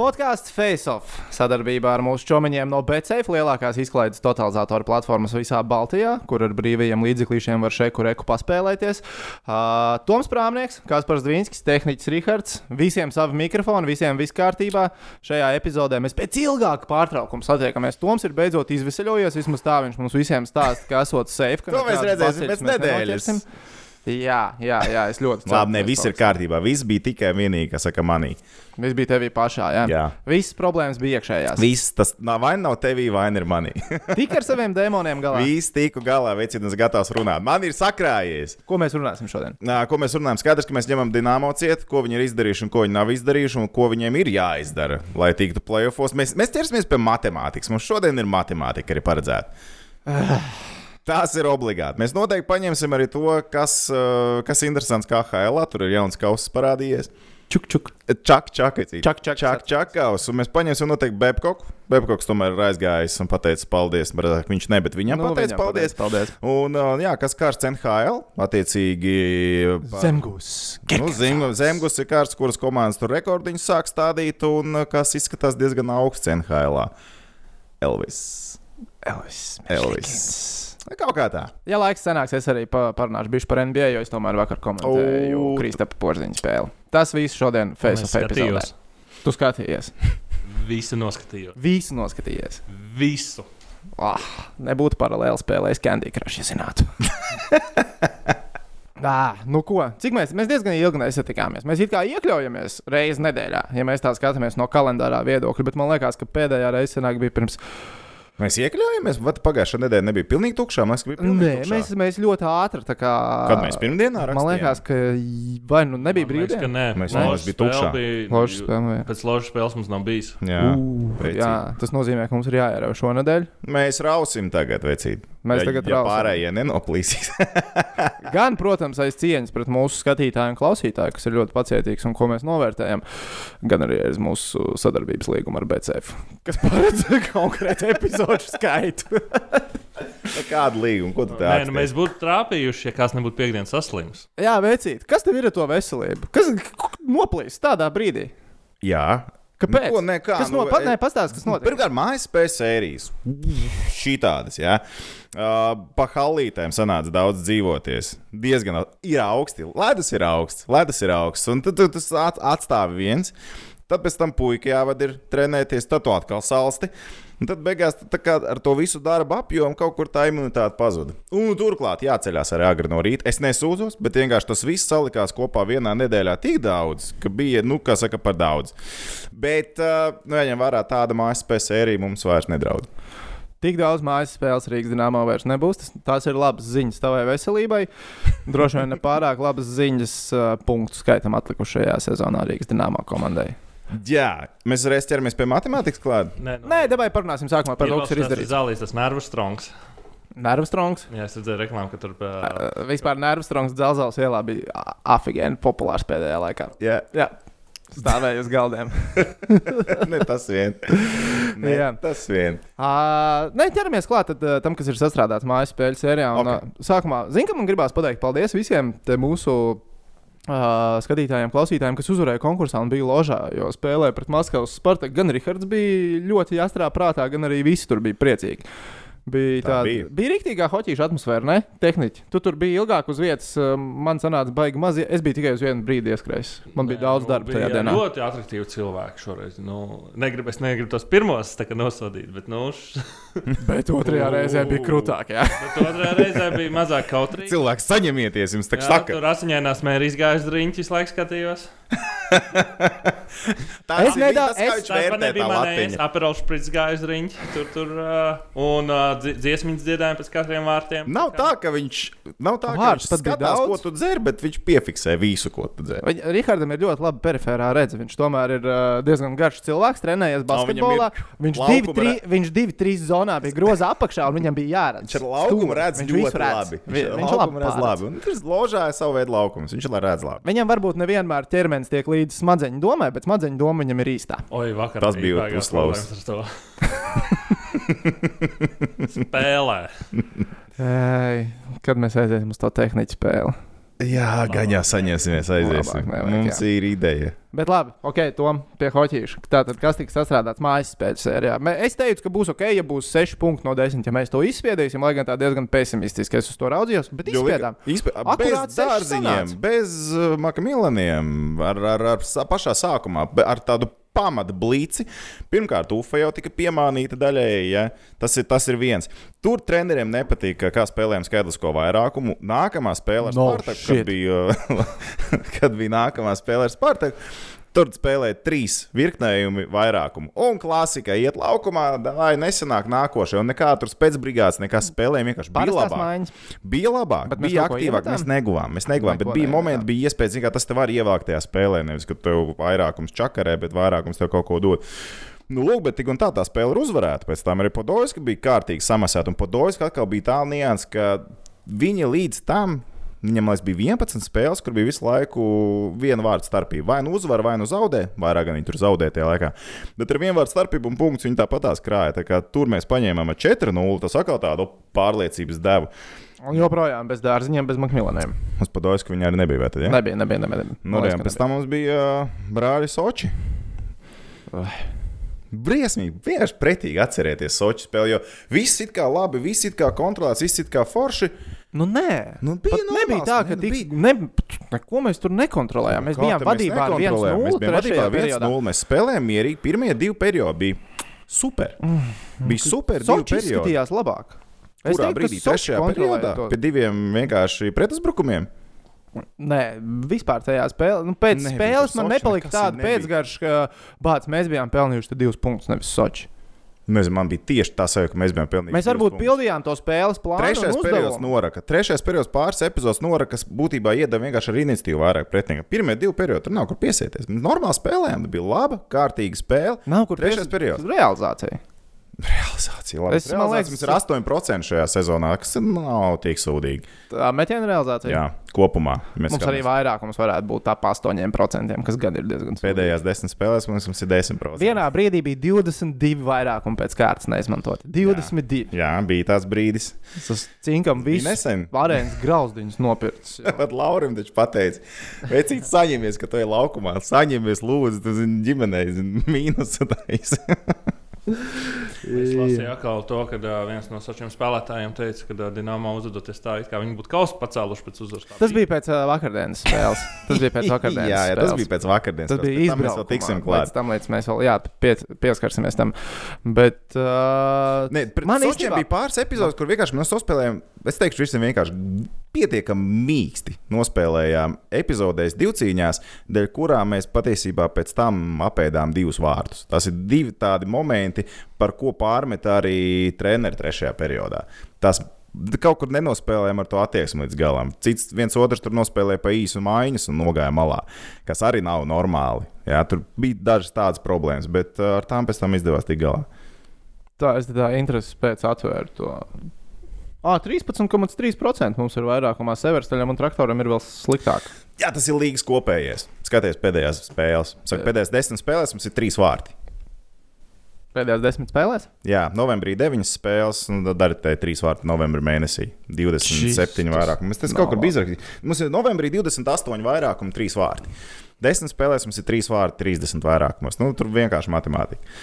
Podkāsts Faceoff sadarbībā ar mūsu čomiņiem no BCF lielākās izklaides totalizatoru platformas visā Baltijā, kur ar brīvajiem līdzeklīšiem var šeku reku paspēlēties. Uh, Toms Prāmnieks, Kaspars Dvīnskis, tehniķis Rihards, visiem savi mikrofoni, visiem viss kārtībā. Šajā epizodē mēs pēc ilgāka pārtraukuma satiekamies. Toms ir beidzot izveseļojies, vismaz tā viņš mums visiem stāsta, ka esot safe. To mēs redzēsim pēc nedēļas. Jā, jā, jā, es ļoti ceru. Labi, ne viss ir kārtībā. Viss bija tikai vienīgi, kas saka, manī. Viss bija tevī pašā. Jā, Jā. Visas problēmas bija iekšējās. Viss tas nav vaina nav tevī, vaina ir manī. Tik ar saviem demoniem galā. Viss tiku galā, veicināts, gatavs runāt. Man ir sakrājies. Ko mēs runāsim šodien? Nā, ko mēs runājam? Skaidrs, ka mēs ņemam dīnāmo cietu, ko viņi ir izdarījuši un ko viņi nav izdarījuši, un ko viņiem ir jāizdara, lai tiktu playoffs. Mēs, mēs ķersimies pie matemātikas. Mums šodien ir matemātika arī paredzēta. Tas ir obligāti. Mēs noteikti paņemsim arī to, kas, uh, kas ir interesants KHL. Tur ir jauns kauss parādījies. Čuk, čuk. Čak, čak, Čak, čak, čak, čakaus. Un mēs paņemsim noteikti Bebkoku. Bebkoks tomēr ir aizgājis un pateicis paldies. Brāzāk, viņš ne, bet viņam nu, pateica viņam paldies. paldies. Un, jā, kas kārs NHL, attiecīgi. pa- Zemgūs. Nu, Zem, Zemgus ir kārts, kuras komandas tur rekordiņus sāk stādīt, un kas izskatās diezgan augsts NHL. -ā. Elvis. Elvis. Elvis. Kaut kā tā. Ja laiks sanāks, es arī pa, parunāšu bišķi par NBA, jo es tomēr vakar komentēju Kristapa Porziņa spēli. Tas viss šodien Face of skatījos. Tu skatījies. Visu noskatījos. Visu noskatījies. Visu. Ah, nebūtu paralēli spēlējis Candy Crush, ja zinātu. Ah, nu ko, cik mēs, mēs diezgan ilgi nesatikāmies. Mēs it kā iekļaujamies reizes nedēļā, ja mēs tā skatāmies no kalendārā viedokļa, bet man liekas, ka pēdējā reize senāk bija pirms Mēs iekļāvāmies, pagājušā nedēļa nebija pilnīgi tukšā? Man pilnīgi Nē, tukšā. mēs, mēs ļoti ātri. tā Kā, Kad mēs pirmdienā Man rakstījām? liekas, ka vai nu nebija Man brīvdiena. Nē, Mēs bija spēle tukšā. Ložas spēle, jā. Pēc ložas spēles mums nav bijis. Jā, veicīgi. jā, tas nozīmē, ka mums ir jāierauj šonadēļ. Mēs rausim tagad, vecīt. Mēs ja, tagad ja rausim. pārējie nenoplīsīs. Gan, protams, aiz cieņas pret mūsu skatītāju un klausītāju, kas ir ļoti pacietīgs un ko mēs novērtējam, gan arī aiz mūsu sadarbības līgumu ar BCF, kas paredz konkrētu epizodu skaitu. Kādu līgumu? Ko tu tā Nē, nu mēs būtu trāpījuši, ja kāds nebūtu piekdienas saslims. Jā, veicīt, kas tev ir ar to veselību? Kas noplīst tādā brīdī? Jā. Kāpēc? Nu, ko, nē, kā, kas nu, no, pat, e- nē, pastāst, kas notiek? Pirmkārt, mājas spēļu sērijas. Šī tādas, jā. Uh, pa halītēm sanāca daudz dzīvoties. Diezgan ir augsti. Ledus ir augsts, ledus ir augsts. Un tad tu tas at- atstāvi viens. Tad pēc tam puika jāvada ir trenēties, tad tu atkal salsti. Un tad beigās tā ar to visu darbu apjomu kaut kur tā imunitāte pazuda. Un turklāt jāceļās arī agri no rīta. Es nesūdzos, bet vienkārši tas viss salikās kopā vienā nedēļā tik daudz, ka bija, nu, kā saka, par daudz. Bet, uh, nu, jāņem vērā tāda mājas spēja sērija mums vairs nedraud. Tik daudz mājas spēles Rīgas dīnāmā vairs nebūs. Tas, tās ir labas ziņas tavai veselībai. Droši vien ne pārāk labas ziņas uh, punktu skaitam atlikušajā sezonā Rīgas dīnāmā komandai. Jā, mēs reiz ķeramies pie matemātikas klāta. Nē, nu, Nē, dabūj parunāsim sākumā par to, kas ir izdarīts. Zālīs tas nervu strongs. Nervus strongs. Jā, es redzēju reklāmu, ka tur pie... Uh, vispār nervus strongs dzelzceļa ielā bija afigēni populārs pēdējā laikā. Jā, Jā, stāvēja uz galdiem. ne tas vien. Ne, Jā. tas vien. Uh, nē, ķeramies klāt tad, uh, tam, kas ir sastrādāts mājas spēļu sērijā. Un, Ok. uh, sākumā, zinu, ka man gribās pateikt paldies visiem te mūsu uh, skatītājiem, klausītājiem, kas uzvarēja konkursā un bija ložā. Jo spēlēja pret Maskavas Spartaku. Gan Rihards bija ļoti jāstrā prātā, gan arī visi tur bija priecīgi. Bija Tā tāda bija. bija rīktīgā hoķīša atmosfēra, ne? Tehniķi. Tu tur biji ilgāk uz vietas. uh, Man sanāca baigi maz. Es biju tikai uz vienu brīdi ieskrējis. Man bija Nē, daudz nu, darba tajā bija dienā. Ļoti attraktīvi cilvēki šoreiz. Nu, negribu, es negribu tos pirmos tā kā nosodīt, bet, nu, š... Bet otrajā reizē bija krūtāk. Jā. bet otrajā reizē bija mazāk kautrīgi. Cilvēks saņemieties, jums tā Jā, saka. tur asiņainās mērķis izgājis driņķis, visu laiku skatījos. Tas Es ir nedaudz- tas, kā es- viņš tā nebija manējais. latiņa. Aperols sprits gājis driņķi. Tur, tur, uh, un uh, dzi- dziesmiņas dziedājām pēc katriem vārtiem. Nav tā, ka viņš, nav tā, ka Vārds viņš pat bija skatās, ko tu dzer, bet viņš piefiksē visu, ko tu dzer. Rihardam ir ļoti laba periferā redzes. Viņš tomēr ir uh, diezgan garš cilvēks, trenējies basketbolā. Viņš divi, tri, viņš divi, trīs zonā bija groza apakšā, un viņam bija jāredz. Viņš ar laukumu redz Viņš ļoti labi. Viņš laukumu labi labi. Un tas ložā ir savu veidu laukums. Viņš arī redz labi. Viņam varbūt nevienmēr ķermenis tiek līdz smadzeņu domai, bet smadzeņu doma viņam ir īstā. Oi, vakar Tas bija uzslavs. Spēlē. Ei, kad mēs aiziesim uz to tehniķu spēli? Jā, jau saņemsimies, aiziesim. Labāk nevajag, Mums jā. ir ideja. Bet labi, ok, Tom, pie hoķīša. Tātad, kas tiks sastrādāts mājas spēļu sērijā? Es teicu, ka būs ok, ja būs 6 punkti no 10, ja mēs to izspiedīsim, lai gan tā diezgan pesimistiski es uz to raudzījos, bet izspiedām. Akurāt Bez dārziņiem, bez uh, makamilaniem, ar, ar, ar sa- pašā sākumā, ar tādu pamata blīci. Pirmkārt, UFA jau tika piemānīta daļēji. Ja? Tas, ir, tas ir viens. Tur treneriem nepatīk, kā spēlējam skaitlisko vairākumu. Nākamā spēle ar No Spartaku, kad bija, kad bija nākamā spēle ar Spartaku. Tur spēlēja trīs virknējumi vairākumu. Un klasika iet laukumā, vai nesenāk nākošais. Un nekā tur spēcbrigāts, nekā spēlējumi vienkārši bija labāk. maiņas. Bija labāk, Bet mēs bija aktīvāk. Mēs neguvām, mēs neguvām. Bet Neko bija momenti, bija iespējas, kā, tas te var ievākt tajā spēlē. Nevis, ka tev vairākums čakarē, bet vairākums tev kaut ko dod. Nu, lūk, bet tik un tā tā spēle ir uzvarēta. Pēc tam arī Podolska bija kārtīgi samasēta. Un Podolska atkal bija tā nianses, ka viņi līdz tam. Viņam liekas, bija 11 spēles, kur bija visu laiku viena vārda starpība. Vai nu uzvar, vai nu zaudē. Vairāk gan viņi tur zaudēja tajā laikā. Bet ar vienu vārdu starpību un punktu viņi tāpatās krāja. Tā tur mēs paņēmām ar 4-0. Tas atkal tādu pārliecības devu. Un joprojām bez dārziņiem, bez makmilaniem. Mums padodas, ka viņi arī nebija. Tad, ja? Nebija, nebija, nebija. nebija. Nu, jā, pēc tam mums bija uh, brāļi Soči. Ai. Briesmīgi, vienkārši pretīgi atcerēties Sochi spēli, jo viss ir kā labi, viss ir kā kontrolēts, viss ir kā forši. Nu, nē, Nu, bija Pat nebija normāls, tā, ka nu, tik, bija. ne, neko mēs tur nekontrolējām. Mēs Kā bijām vadībā ar nekontrolējām? 1-0. Mēs bijām vadībā ar trešajā 1-0. Mēs spēlējām mierīgi. Pirmie divi periodi bija super. Bija super Soči izskatījās labāk. Es Kurā teiktu, brīdī? Trešajā periodā? to. Pie diviem vienkārši pretuzbrukumiem. Nē, vispār tajā spēlē. Nu, pēc Nebija spēles man nepalika tāda pēcgarša, ka bāc, mēs bijām pelnījuši divus punktus, nevis Soči. Nezinu, man bija tieši tā sajūta, ka mēs bijām pilnīgi. Mēs varbūt pildījām to spēles plānu. Trešais periods noraka. Trešais periods pāris epizodes noraka, kas būtībā iedeva vienkārši ar iniciatīvu vairāk pretiniekam. Pirmie divi periodi tur nav kur piesieties. Normāli spēlējām, bija laba, kārtīga spēle. Nav kur Trešais pies- periods. Realizācija. Realizācija, labi. Es- man liekas, Mums ir 8% šajā sezonā, kas nav tik sūdīgi. Tā metiena realizācija. Jā, kopumā. Mēs Mums arī vairākums varētu būt ap 8%, kas gan ir diezgan sūdīgi. Pēdējās desmit spēlēs mums mums ir 10%. Vienā brīdī bija 22 vairākumi pēc kārtas neizmantot. 22. Jā, bija tāds brīdis. Tas cinkam viss. nesen. Varēns grauzdiņus nopircis. Pat Laurim taču pateica, vecīt, saņemies, ka tu ej laukumā. Saņemies, lūdzu, tu zini, ģimenei, zini, mīnus. Es lasīju atkal to, ka uh, viens no šiem spēlētājiem teica, ka uh, Dienāmā uzvedoties tā, it kā viņi būtu kausu pacēluši pēc uzvaras. Tas bija pēc uh, vakardienas spēles. Tas bija pēc vakardienas jā, jā, tas bija pēc vakardienas. Tas bija pēc tam Mēs vēl izbraukumā. tiksim Līdz klāt. tam līdz mēs vēl jā, pie, pieskarsimies tam. Bet. Uh, Nē, man īstenībā- bija pāris epizodes, kur vienkārši mēs nospēlējām. Es teikšu, visiem vienkārši pietiekami mīksti nospēlējām epizodēs, divcīņās, dēļ kurām mēs patiesībā pēc tam apēdām divus vārdus. Tas ir divi tādi momenti, par ko pārmet arī treneri trešajā periodā. Tas kaut kur nenospēlējām ar to attieksmi līdz galam. Cits viens otrs tur nospēlēja pa īsu maiņas un nogāja malā, kas arī nav normāli. Jā, tur bija dažas tādas problēmas, bet uh, ar tām pēc tam izdevās tikt galā. Tā es tā intereses pēc atvēru to. Ah, 13,3% mums ir vairākumā severstaļam un traktoram ir vēl sliktāk. Jā, tas ir līgas kopējais. Skaties, pēdējās spēles. Saka, pēdējās desmit spēlēs mums ir trīs vārti. Pēdējās desmit spēlēs? Jā, novembrī 9 spēles, un tad arī te 3 vārti novembrī mēnesī. 27 Šis, vairākumi. Tas nav kaut kur bija izrakstīts. Mums ir novembrī 28 vairākumi, 3 vārti. 10 spēlēs mums ir 3 vārti, 30 vairākumos. Nu, tur vienkārši matemātika.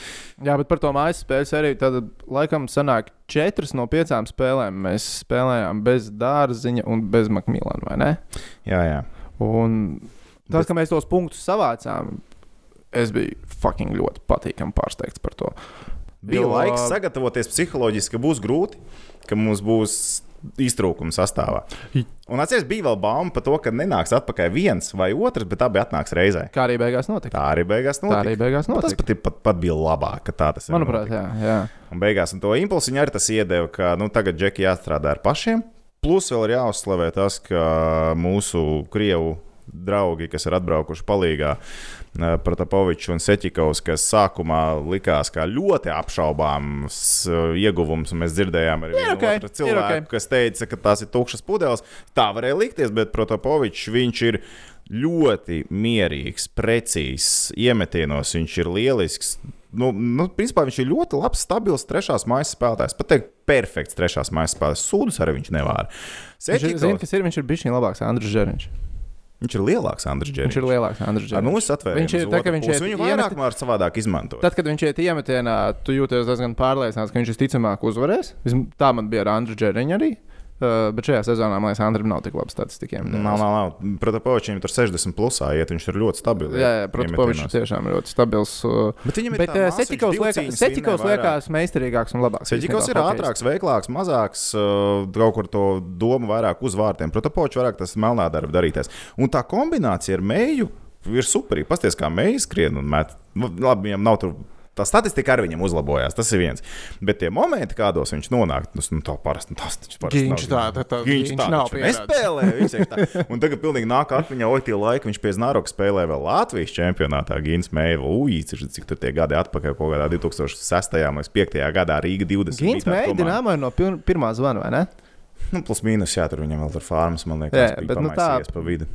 Jā, bet par to mājas spēles arī tad, laikam, sanāk, četras no piecām spēlēm mēs spēlējām bez dārziņa un bez makmīlāna, vai ne? Jā, jā. Un tas, Bet- ka mēs tos punktus savācām, es biju fucking ļoti patīkami pārsteigts par to. Bija jo... laiks sagatavoties psiholoģiski, ka būs grūti, ka mums būs iztrūkums sastāvā. Un atcerieties, bija vēl bauma par to, ka nenāks atpakaļ viens vai otrs, bet abi atnāks reizē. Kā arī beigās notika. Tā arī beigās Tā notika. arī beigās Nu, tas notika. pat, pat, pat bija labāk, ka tā tas ir. Manuprāt, jā. jā. Un beigās un to impulsu viņa arī tas iedeva, ka nu, tagad džeki jāstrādā ar pašiem. Plus vēl ir jāuzslavē tas, ka mūsu krievu draugi, kas ir atbraukuši palīgā, eh, Protapovičs un Seķikovs, kas sākumā likās kā ļoti apšaubāms eh, ieguvums, un mēs dzirdējām arī vienu ok, otru ir cilvēku, ok. kas teica, ka tās ir tukšas pudeles. Tā varēja likties, bet Protapovičs viņš ir ļoti mierīgs, precīzs iemetienos. Viņš ir lielisks. nu, nu, principā viņš ir ļoti labs, stabils trešās mājas spēlētājs. Pat teikt, perfekts trešās mājas spēlētājs. Sūdus arī viņš. Viņš ir, Seķikovs- zina, kas ir, viņš ir bijis labāks Andris Žeriņš. Viņš ir lielāks, Andris Čaksteņš. Viņš ir lielāks Andris Ar Žeriņš. mūsu atvērumu. Viņš ir- tā kā viņš iet viņu vairāk var savādāk izmantot. Tad, kad viņš iet iemetienā, tu jūties diezgan pārliecināts, ka viņš visticamāk uzvarēs. Tā man bija ar Andriu Džeriņu arī. Uh, bet šajā sezonā, man liekas, Andrim nav tik labs statistikiem. Nav, nav, nav. Protams, viņam tur 60 plusā iet, viņš ir ļoti stabils. Jā, jā protams, viņš tiešām ir ļoti stabils. Uh, Bet viņam ir bet viņš Setikovs liekas, Setikovs liekas meistarīgāks un labāks. Seģikovs ir ātrāks, veiklāks, mazāks, uh, kaut kur to domu vairāk uz vārtiem. Protopočs vairāk tas melnā darba darīties. Un tā kombinācija ar mēju ir superīga. Pasties, kā mējas skrien un met. Nu, Labi, viņam nav tur. Tā statistika arī viņam uzlabojās. Tas ir viens. Bet tie momenti, kādos viņš nonāk, tas nu, tā parasti, nu, tas taču parasti Viņš nav. tā- tā- Viņš tā nav taču pierādījis. nespēlē. Viņš ir tā. Un tagad pilnīgi nāk atmiņā, oi, tie laiki, viņš pie Znaroka spēlē vēl Latvijas čempionātā. Gins Meiva, ui, cik tur tie gadi atpakaļ, kaut kādā 2006. vai 2005. gadā Rīga 20. Gins bija tā komanda. mēģināja no pir pirmā zvana, vai ne? Nu, plus mīnus, jā, tur viņam vēl tur farmas, man liekas, Jā, bet, nu, tā- pa vidu.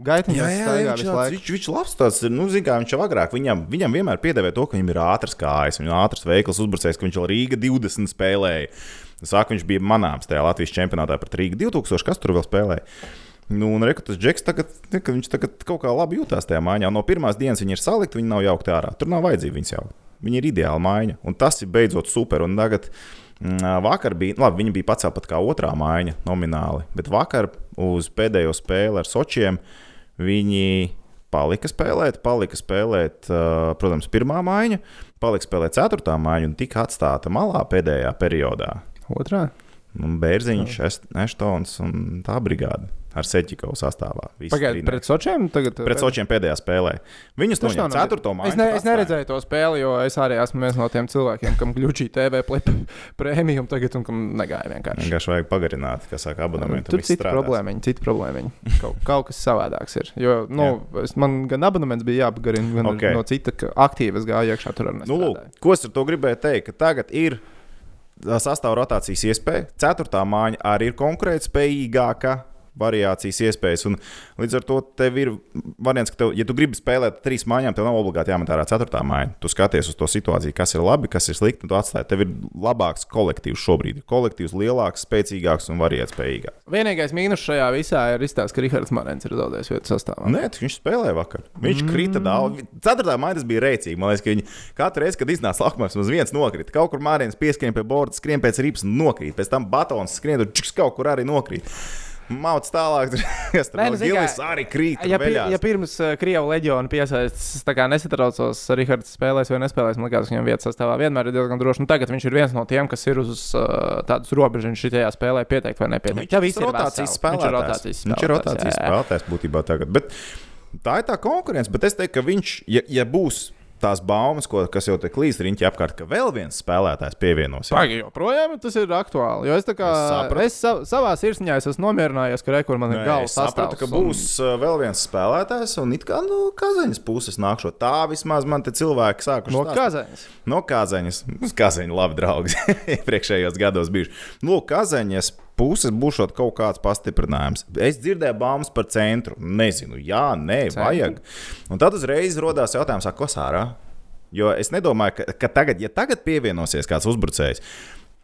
Gaitiņš Jā, jā, staigā viņš, viņš, labs tāds, ir, nu, zin, kā viņš jau agrāk, viņam, viņam vienmēr piedēvē to, ka viņam ir ātrs kājas, viņam ir ātrs veikls uzbrucējs, ka viņš jau Rīga 20 spēlēja. Saka, viņš bija manāms tajā Latvijas čempionātā pret Rīgu 2000, kas tur vēl spēlēja. Nu, un reku, tas Džeks tagad, ka viņš tagad kaut kā labi jūtās tajā mājā. No pirmās dienas viņi ir salikti, viņi nav jaukti ārā. Tur nav vajadzīga viņas jaukt. Viņi ir ideāli maiņa, un tas ir beidzot super. Un tagad, mm, vakar bija, labi, viņi bija pacēlti pat kā otrā maiņa nomināli, bet vakar uz pēdējo spēli ar Sočiem viņi palika spēlēt, palika spēlēt, protams, pirmā maiņa, palika spēlēt ceturtā maiņa un tika atstāta malā pēdējā periodā. Otrā. Bērziņš, Eštons un tā brigāde ar Seķikovu sastāvā. Pagaidiet, pret Sočiem tagad. pret Sočiem pēdējā spēlē. Viņus Tas nav ceturto Es, māju. ne, es neredzēju to spēli, jo es arī esmu viens no tiem cilvēkiem, kam gluži TV prēmiju tagad un kam negāja vienkārši. Vienkārši vajag pagarināt, kas saka, abonementu. Tur cita problēma, cita problēma. Kaut, kaut kas savādāks ir. Jo, nu, es, man gan abonements bija jāpagarina, gan Ok. okay. no cita aktīvas gāja iekšā. Tur Nu, lūk, ko es ar to gribēju teikt? Ka tagad ir sastāvā rotācijas iespēja. Ceturtā māja arī ir konkurētspējīgāka. Variācijas iespējas. Un līdz ar to tev ir variants, ka, tev, ja tu gribi spēlēt trīs mājām, tev nav obligāti jāmet ārā ceturtā māja. Tu skaties uz to situāciju, kas ir labi, kas ir slikti, un tu atstāji. Tev ir labāks kolektīvs šobrīd. Kolektīvs lielāks, spēcīgāks un variētspējīgāks. Vienīgais mīnus šajā visā ir izstāsts, ka Rahards Marens ir zaudējis vietu sastāvā. Nē, viņš spēlēja vakar. Viņš mm. krita daudz. Ceturtā maija tas bija rēcīgi. Man liekas, ka viņi katru reizi, kad iznāca laukums, uz viens nokrita. Kaut kur Mārījans pieskrien pie borta, skrien pēc ripas un nokrīt. Pēc tam batons skrien, tur čiks kaut kur arī nokrīt. Mauts tālāk, kas tur nu, Gilis arī krīt. Ja, pi, ja pirms uh, Krievijas leģiona piesaistīts, tā kā nesatraucos, Rahards spēlēs vai nespēlēs, man liekas, ka viņam vietas sastāvā vienmēr ir diezgan droši. Un tagad viņš ir viens no tiem, kas ir uz uh, tādas robežas, viņš šajā spēlē pieteikt vai nepieteikt. Viņš Ja visi ir rotācijas spēlētājs. Viņš ir rotācijas Viņš ir rotācijas spēlētājs būtībā tagad. Bet tā ir tā konkurence. Bet es teiktu, ka viņš, ja, ja būs tās baumas, ko, kas jau te klīst riņķi apkārt, ka vēl viens spēlētājs pievienosies. Pagaidām, joprojām tas ir aktuāli. Jo es, tā kā, Es es, sa, savā sirsniņā es esmu nomierinājies, ka rekur man ir galvas es sapratu, ka būs uh, vēl viens spēlētājs, un it kā no Kazaņas puses nākšot. Tā vismaz man te cilvēki sākuši no. Kazaņas. No Kazaņas. Kazaņa labi draugi. Iepriekšējos gados bijuši. Lūk, Kazaņas puses būs kaut kāds pastiprinājums. Es dzirdēju baumas par centru. Nezinu, jā, nē, Centru? vajag. Un tad uzreiz rodās jautājums, ko sārā. Jo es nedomāju, ka, ka tagad, ja tagad pievienosies kāds uzbrucējs,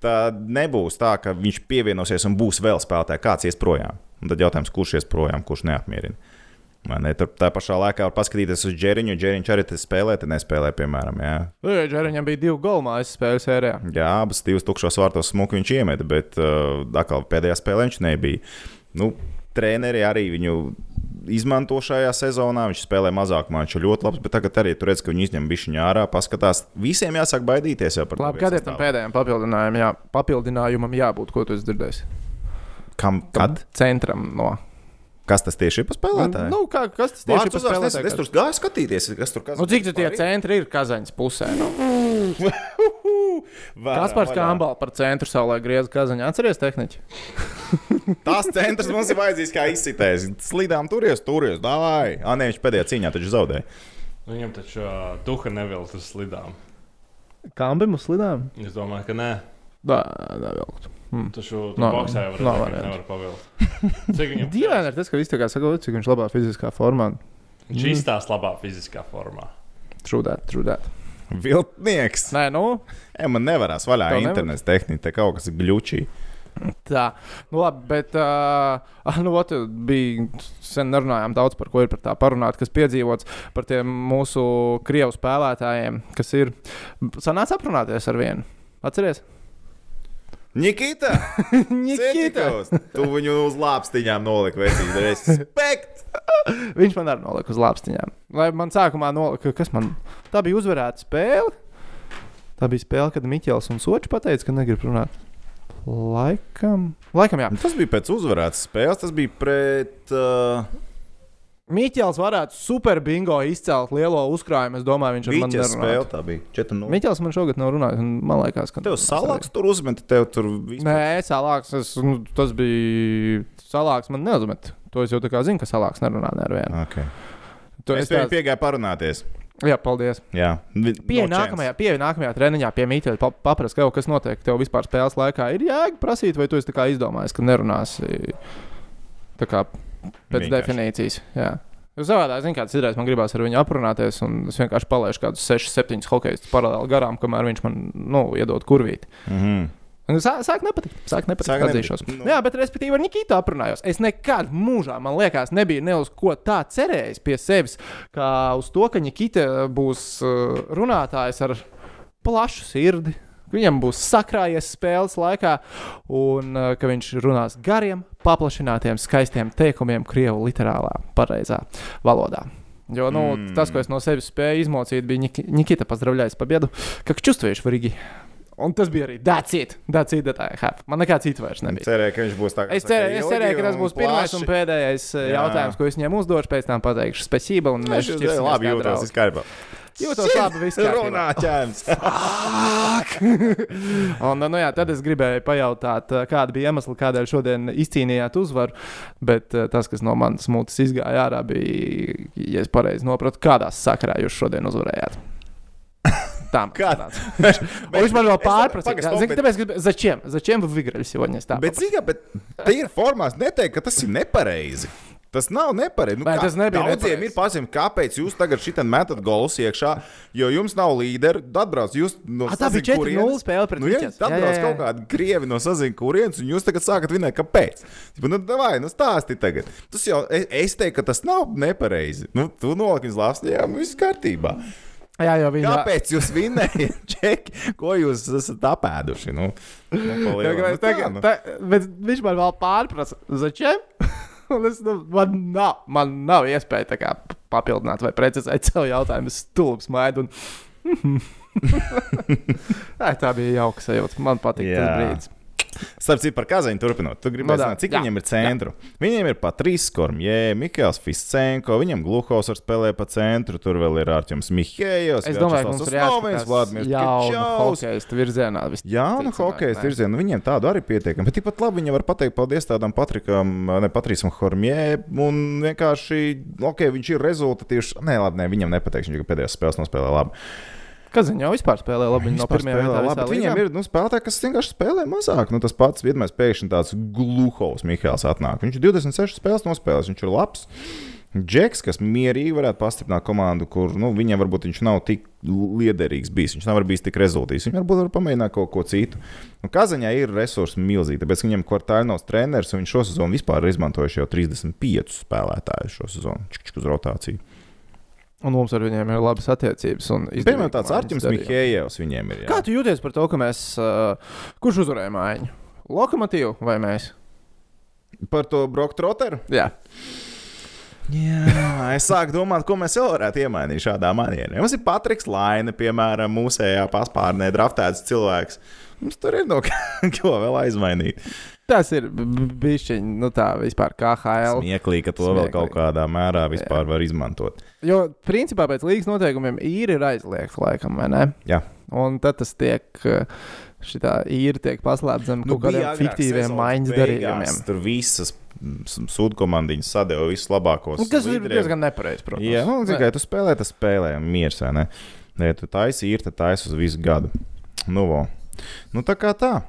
tad nebūs tā, ka viņš pievienosies un būs vēl spēlētāji, kāds ies projām. Un tad jautājums, kurš ies projām, kurš neapmierina. Tur tā pašā laikā var paskatīties uz Džeriņu. Džeriņš arī spēlē, te nespēlē, piemēram. Jā. Džeriņam bija divi golmājas spēles sērijā. Jā, abas divas tukšos vārtos smuku viņš iemeta, bet uh, atkal pēdējā spēlē viņš nebija. Nu, treneri arī viņu izmanto šajā sezonā. Viņš spēlē mazāk, man viņš ir ļoti labs, bet tagad arī tur redz, ka viņi izņem bišķiņu ārā, paskatās. Visiem jāsāk baidīties jau par Labi, to kad ir tam pēdējiem papildinājumam, jā, papildinājumam jābūt, ko tu esi dzirdējis? Kam, kad? Centram no. Kas tas tieši ir pa spēlētāju? Nu, kā, kas tas tieši Vārds ir? uzvārds, es, es tur gāju skatīties, kas tur kas Nu, cik tu tie centri ir Kazaņas pusē? Nu? Kaspars Kambals par centru savulaik grieza Kazaņā. Atceries tehniķi? Tās centrs mums ir vajadzīgs kā izsitējis. Slidām turies, turies, dāvāj. Ah, nē, viņš pēdējā cīņā taču zaudēja. Viņam taču uh, tuha nevilkt uz slidām. Kambim uz slidām? Es domāju, ka nē. Tā, nevilkt. Taču Nav- no, boxē jau viņš variantu. nevar pavilkt. Cik viņam Dīvaini ir tas, ka viss tā kā saka, cik viņš labā fiziskā formā. Viņš izstāsta labā fiziskā formā. Trūdēt, trūdēt. Viltnieks. Nē, nu, E, man nevarās vaļā internets tehnika, te kaut kas ir glučī. tā. Nu, labi, bet, uh, nu, ot, bija sen nerunājām daudz par ko ir par tā parunāt, kas piedzīvots par tiem mūsu krievu spēlētājiem, kas ir. Sanāca aprunāties ar vienu. Atceries? Nikita! Nikita! Tu viņu uz lāpstiņām noliki vecīgi. Respekt! Viņš man arī nolika uz lāpstiņām. Lai man sākumā nolika, kas man. Tā bija uzvarēta spēle. Tā bija spēle, kad Miķels un Sočs pateica, ka negrib runāt. Laikam, Laikam jā. Tas bija pēc uzvarētas spēles, tas bija pret. Uh, Miķels varētu super bingo izcelt lielo uzkrājumu. Es domāju, viņš ar mani Vīķa spēle tā bija. 4-0. Miķels man šogad nav runājis. un Man liekas, ka Tev salaks tur uzmet, tev tur vispār. Nē, salāks. Es, nu, tas bija salāks. Man neuzmet. To es jau tā kā zinu, ka salāks nerunā ne ar vienu. Okay. To Es tāds- piegāju parunāties. Jā, paldies. Jā, Pieeja no nākamajā, pie nākamajā treniņā, pie mītnes, pa, paprast, kaut kas notiek. Tev vispār spēles laikā ir jēga prasīt, vai tu esi tā kā izdomājis, ka nerunāsi tā kā pēc Vienkārši. definīcijas. Jā. Es savādāk zinu, kāds ir. Man gribās ar viņu aprunāties, un es vienkārši palaidu kādus 6, 7 hokeja paralēli garām, kamēr viņš man nu, iedod kurvīt. Mm -hmm. Sāk, sāk nepatikt. Sāk nepatikt. Sāk Sāk nepatikt. atzīšos. Nu. Jā, bet respektīvi ar Nikitu aprunājos. Es nekad mūžā, man liekas, nebija ne uz ko tā cerējis pie sevis, kā uz to, ka Nikita būs uh, runātājs ar plašu sirdi. Viņam būs sakrājies spēles laikā, un uh, ka viņš runās gariem, paplašinātiem, skaistiem teikumiem, krievu literālā, pareizā valodā. Jo nu, Mm. tas, ko es no sevis spēju izmocīt, bija Nik Nikita pazdravļājis pabiedu, ka čustvieši varīgi. Un tas bija arī dācīt, dācīt, dācīt. Man nekā cita vairs nebija. Cerēju, ka viņš būs tāds. Es cerēju, es cerēju, ka tas būs pirmais un pēdējais Jā. Jā. jautājums, ko es viņam uzdošu. Pēc tam pateikšu spēcību, un mēs šķirsimies labi jūtos, viss kārtībā. Jūtos labi, viss kārtībā. Runā ķēns. Un, nu, jā, tad es gribēju pajautāt, eh, kāda bija iemesla, kādēļ šodien izcīnījāt uzvaru. Bet eh, tas, kas no manas mutes izgāja ārā, bija, ja es pareizi sapratu, kādā sakarā jūs šodien uzvarējāt. Tā Kā? Viņš viņš man vēl pārprasa. Pagas, stop, Zini, bet- tāpēc, ka začiem, začiem вы выиграли сегодня? Tā, Bet, zini, bet te ir formās neteikt, ka tas ir nepareizi. Tas nav nepareizi. Nu, kā- tas nebija Daudziem nepareizi? ir pazīstami, kāpēc jūs tagad šitam metat golus iekšā, jo jums nav līderi. Atbrauc jūs no A, tā bija sazin 4-0 spēle pret Nu, Viķes. tad Jā, atbrauc jā, jā. kaut kādi krievi no saziņas kurienes, un jūs tagad sākat vinēt, kāpēc. Tipa, Nu, vai, nu stāsti tagad. Tas jau, es, es teiktu, ka tas nav nepareizi. Nu, tu noliki uz lāpstiem, viss kārtībā. Jā, jau viņa. Kāpēc jūs vinējat, Čeki? Ko jūs esat apēduši? Nu, nu, lielam. Tagad, Nu, tā, nu. tā, bet viņš man vēl pārprasa, začiem? Un es, nu, man, nav, man nav iespēja tā kā papildināt vai precizēt savu jautājumu. Es stulbs maidu. Un... Tā bija jauka sajūta. Man patīk tas brīdis. Starp citu, par Kazaņu turpinot. Tu gribēji Nu, zināt, cik jā, viņiem ir centru. Viņiem ir Patrīs Kormjē, Mikls Fiscenko, viņam Gluhovs ar spēlē pa centru, tur vēl ir Ārķis Mihējos. Es domāju, ka mums ir jāskatās Vladimirs Kačaus. hokejistu virzienā. Jā, nu, nē. virzienā viņiem tādu arī pietiekami. Bet tikpat labi viņi var pateikt paldies tādam Patrikam, ne Patrīsam Hormjē. Un vienkārši, ok, viņš ir rezultatīvs. Nē, labi, ne, viņam nepateiks, viņš pēdējās spēles nospēlē labi. Viņa jau vispār spēlē labi? Viņa no spēlē vietām labi, līgā? ir nu, spēlētāji, kas vienkārši spēlē mazāk. Nu, tas pats vienmēr pēkšņi tāds gluhovs Mikls atnāk. Viņš ir 26 spēles nospēlējis, viņš ir labs. Džeks, kas mierīgi varētu pastiprināt komandu, kur nu, viņam varbūt viņš nav tik liederīgs bijis. Viņš nav bijis tik rezultātīvs. Viņš varbūt var pamēģināt kaut ko citu. Un Kazaņā ir resursi milzīgi, tāpēc viņam Kvartāļnovs treneris un viņš šo sezonu vispār ir izmantojuši jau 35 spēlētājus šo sezonu čik, čik uz rotāciju. Un mums ar viņiem ir labas attiecības. Piemēram, tāds Arčuns. Mihējevs viņiem ir. jā. Kā tu jūties par to, ka mēs. Uh, kurš uzvarēja mājiņu? Lokomotīvu vai mēs? Par to Broktroteru? Jā. Jā, es sāku domāt, ko mēs vēl varētu iemainīt šādā manierē. Mums ir Patriks Laine, piemēram, mūsējā paspārnē draftēts cilvēks. Mums tur ir no ko vēl aizmainīt. Tas ir bijis nu, tā vispār KHL. Smieklīgi, ka to vēl Smieklīgi. kaut kādā mērā vispār var izmantot. Jo, principā, pēc līgas noteikumiem īri ir aizliegts, laikam, vai ne? Jā. Un tad tas tiek. Šī īri tiek paslēpta zem kaut kādiem Nu, fiktīviem maiņas darījumiem. Tur visas sūdkomandiņas sadeva visus labākos. Tas ir līderiem. diezgan nepareizi, protams. Jā, nu, tikai tu spēlē, tas spēlē, un miers, vai ne? Ja tu taisi ir, tad taisi uz visu gadu. Nu, vo. nu tā kā tā.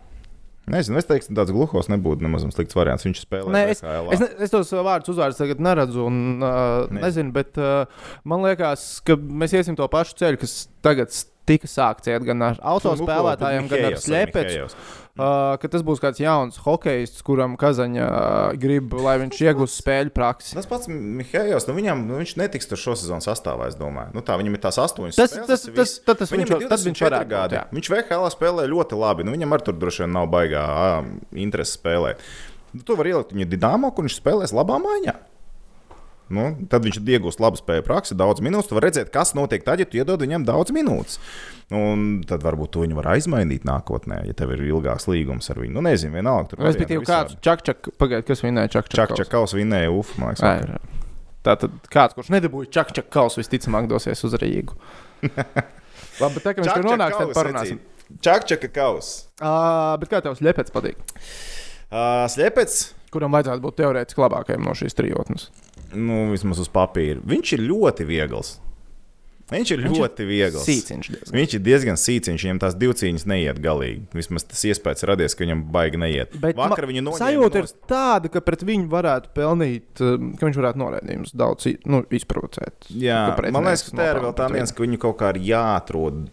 Nezinu, es teiktu, tāds gluhos nebūtu nemaz slikts variants. Viņš spēlē Nē, es, es, ne, es tos vārdus uzvārdus tagad neredzu, un uh, Ne. nezinu, bet uh, man liekas, ka mēs iesim to pašu ceļu, kas tagad tika sākts iet gan ar autospēlētājiem, gan ar slepeci. Uh, ka tas būs kāds jauns hokejists, kuram Kazaņa uh, grib, lai viņš iegūst spēļu praksi. Tas pats Mihajovs, nu viņam, nu viņš netiks tur šo sezonu sastāvā, es domāju. Nu tā, viņam ir tās astoņas Tas, spēles, tas, tas, tas, tas Viņam viņš, ir tad viņš 24 varētu būt. gadi. jā. Viņš VHL spēlē ļoti labi. Nu, viņam ar tur droši vien nav baigā ā, interesi spēlēt. Nu, tu vari ielikt viņu Dienāmo, kur viņš spēlēs labā maiņā. Nu, tad viņš iegūst labu spēju praksi, daudz minūtes. Tu vari redzēt, kas notiek tad, ja tu iedod viņam daudz minūtes. Un tad varbūt tu viņu var aizmainīt nākotnē, ja tev ir ilgāks līgums ar viņu. Nu, nezinu, vienalga. Respektīvi, kāds čakčak, pagaid, kas vinēja čakčak. Čakčakaus vinēja UF, man liekas. Tātad kāds, kurš nedabūja čakčak kausu, visticamāk dosies uz Rīgu. Labi, bet tā kā viņš tur nonāks, tad parunāsim. Čakčaka kaus. Uh, bet kā tev slepets patīk? Uh, Slepets, Kuram vajadzētu būt teorētiski labākajam no šīs trijotnes? Nu, vismaz uz papīra, viņš ir ļoti viegls. Viņš ir Viņš ir ļoti viegls. Sīciņš diezgan. Viņš ir diezgan sīciņš, viņam tās divcīņas neiet galīgi. Vismaz tas iespējas radies, ka viņam baigi neiet. Bet Vakar viņu noņēma sajūta ir tāda, ka pret viņu varētu pelnīt, um, ka viņš varētu norādījumus daudz nu, izprovocēt. Jā, man liekas, ka tā ir vēl tā viens, ka viņu kaut kā ir jāatrod,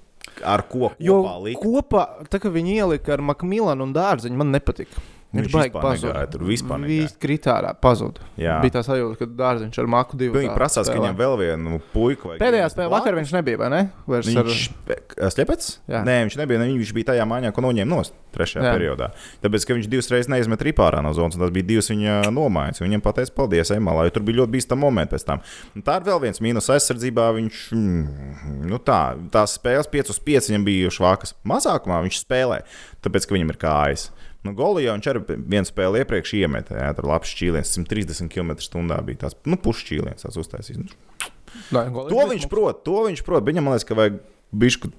ar ko kopā likt. kopā, tā kā viņi ielika ar Makmilanu un Dārziņu, man nepatika. Viņš Viņš baigi pazuda. tur, vispār negāja. Viņš kritārā pazuda. Jā. Bija tā sajūta, ka Dārziņš ar Maku divu. Viņi prasās, ka viņam vēl vienu puiku Pēdējā spēlē vakar viņš nebija, vai ne? Vairs Viņš ar... Slepets? Jā. Nē, viņš nebija. ne, Viņš bija tajā maiņā, ko noņēma no trešajā Jā. Periodā. Tāpēc, ka viņš divas reizes neizmet ripārā no zonas, un tas bija divas viņa nomaiņas. Viņam pateica, paldies, Emalā, jo tur bija ļoti bīstami momenti pēc tam. Un tā ir vēl viens mīnus aizsardzībā. Viņš, mm, nu tā, tās spēles 5 uz 5 viņam bija švākas. Mazākumā viņš spēlē, tāpēc, ka viņam ir kājas. Nu, Golijā viņš arī vienu spēli iepriekš iemeta. Jā, tur labs šķīliens, 130 km/h bija tās nu, pušķīliens. Tas uztaisīs. Nu, Nē, To viņš prot, to viņš prot. Viņam liekas, ka vajag bišku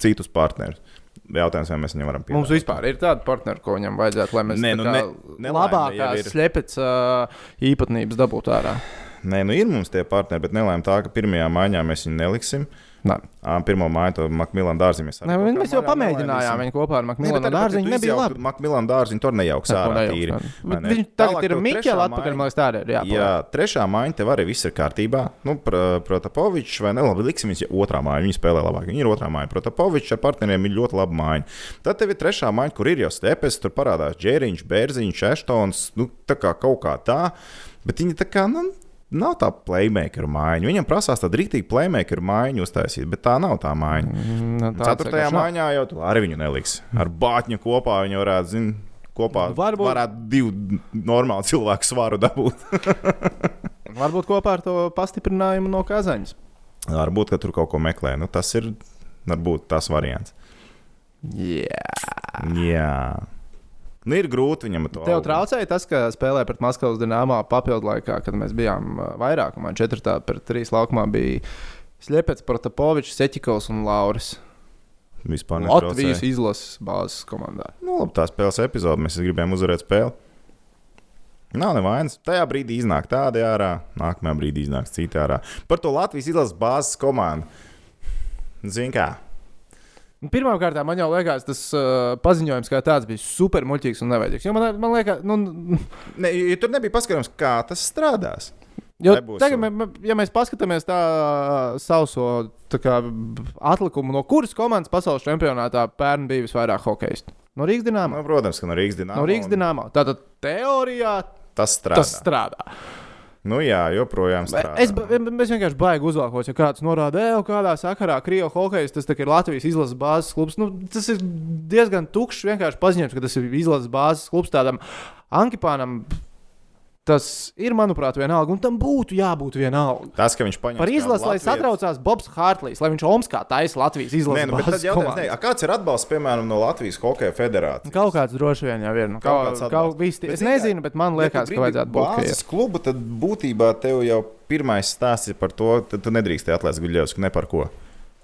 citus partnerus. Jautājums, vai mēs viņam varam Mums piedāvāt. vispār ir tāda partnera, ko viņam vajadzētu, lai mēs Nē, tā nu ne- jau labākās ir. slepets uh, īpatnības dabūtu ārā. Nē, nu ir mums tie partneri, bet nelēma tā, ka pirmajā maiņā mēs viņu neliksim. Nē. Pirmā māja, to Makmilāna dārziņu mēs kaut kā mēs jau pamēģinājām viņu kopā ar Makmilānu dārziņu. Nebija labi. Makmilāna dārziņu tur nejauks ārā tīri. Tālāk tagad ir Miķela trešā atpakaļ, man liekas, tā arī ir. Jā, Jā, trešā maiņa tev arī viss ir kārtībā. Nu, Pr- Protapovičs vai ne? Labi, liksim, viņš ir otrā maiņa. Viņi spēlē labāk. Viņi ir otrā maiņa. Protapovičs ar partneriem ir ļoti laba maiņa. Tad tev ir trešā maiņa, kur ir jau stepes, tur parādās Džēriņš, Bērziņš, Eštons. Nu, tā kā kaut kā tā. Bet viņi tā kā. Nu, Nav tā playmaker maiņa. Viņam prasās tādu rītīgu playmaker maiņu uztaisīt, bet tā nav tā maiņa. Nu, tāds Ceturtajā maiņā jau tu arī viņu neliks. Ar bāķņu kopā viņi varētu, zināt, kopā Varbūt- Varbūt... varētu divu normālu cilvēku svaru dabūt. Varbūt kopā ar to pastiprinājumu no Kazaņas. Varbūt, ka tur kaut ko meklē. Nu, tas ir varbūt tas variants. Jā. Jā. Nu, ir grūti viņam to Tev traucēja tas, ka spēlē pret Maskavas dīnāmā papildu laikā, kad mēs bijām ā, vairākumā, 4 pret 3 laukumā bija Slepets, Protapovičs, Seķikovs un Lauris. Vispār Latvijas netraucēja. izlases bāzes komandā. Nu, labi, tā spēles epizode. Mēs gribējām uzvarēt spēli. Nav nevainas. Tajā brīdī iznāk tāda ārā, nākamajā brīdī iznāk cita ārā. Par to Latvijas izlases bāzes komandu. Zini kā? Pirmkārt, man jau liekas, tas uh, paziņojums kā tāds bija super muļķīgs un nevajadzīgs. Jo man, man liekas, nu, Ne, ja tur nebija paskaidrojums, kā tas strādās. jo Nebūs tagad, mē, ja mēs paskatāmies tā sauso tā kā, atlikumu, no kuras komandas pasaules čempionātā pērn bija visvairāk hokeistu? No Rīgas dīnāmā. Nu, protams, ka no Rīgas dīnāmā. No Rīgas dīnāmā. Tātad teorijā Tas strādā. tas strādā. Nu, jā, joprojām strādā. Es, es vienkārši baigi uzvalkos, ja kāds norāda, ej, kādā sakarā Krievijas hokeja tas ir Latvijas izlases bāzes klubs. Nu, tas ir diezgan tukšs vienkārši paziņojums, ka tas ir izlases bāzes klubs tādam Ankipānam. Tas ir, manuprāt, vienalga, un tam būtu jābūt vienalga. Tas, ka viņš paņem Par izlasi, lai satraucās Bobs Hārtlīs, lai viņš Omskā taisa Latvijas Nē, izlases nu, bet jautājums, a, kāds ir atbalsts, piemēram, no Latvijas Hokeja federācijas? Kaut kāds droši vien jau ir. Nu, Kaut kaut, kaut, visti, Bet es nezinu, bet man liekas, ka vajadzētu būt. Bāzes klubu, tad būtībā tev jau pirmais stāsts ir par to, ka tu nedrīkst atlaist Guļevsku ne par ko.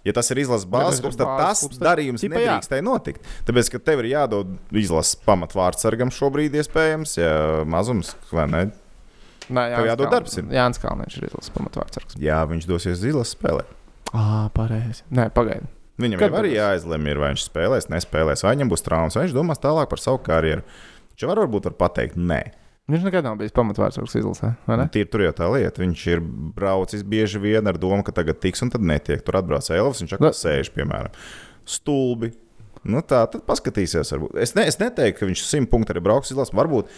Ja tas ir izlases bāzes klubs, tad tas klubs, darījums tipa jā. nedrīkstēja notikt. Tāpēc, ka tev ir jādod izlases pamatvārdsargam šobrīd, iespējams, ja mazums vai ne. Nē, Tev jādod darbs ir. Jānis Kalniņš ir izlases pamatvārds. Jā, viņš dosies izlases spēlē. Ah, pareizi. Nē, pagaidi. Viņam Kad arī jāizlemj, vai viņš spēlēs, nespēlēs, vai viņam būs traumas, vai viņš domās tālāk par savu karjeru. Viņš var varbūt var pateikt, nē. Viņš nekad nav bijis pamatvārds izlasē, ne? Tīri tur jau tā lieta. Viņš ir braucis bieži vien ar domu, ka tagad tiks un tad netiek. Tur atbrauc Elvis, viņš atkal Nu. sēž, piemēram, stulbi. Nu, tā tad paskatīsies. Varbūt. Es, ne, es neteiktu, ka viņš simt punktu arī brauks izlasīt. Varbūt,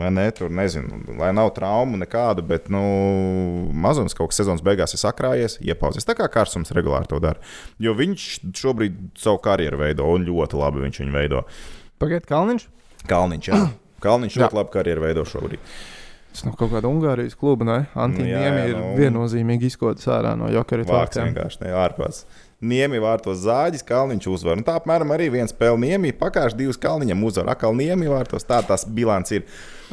vai ne, tur nezinu, lai nav traumu nekādu, bet nu, mazums kaut kas sezonas beigās ir sakrājies, iepauzies. Tā kā Kārsums regulāri to dara. Jo viņš šobrīd savu karjeru veido un ļoti labi viņš viņu veido. Pagaidiet, Kalniņš. Kalniņš, jā. Kalniņš ļoti labi karjeru veido šobrīd. Tas nav kaut kāda Ungārijas kluba, ne? Antoni Jā, Niemi ir nu. viennozīmīgi izkodas ārā no Jokeru vārtiem. vienkārši ne ārpus. Niemi vārtos zāģis, Kalniņš uzvar. Un tā apmēram arī viens spēle Niemi, pakāpst divas Kalniņam uzvar. Akal Niemi vārtos. Tā tas bilants ir.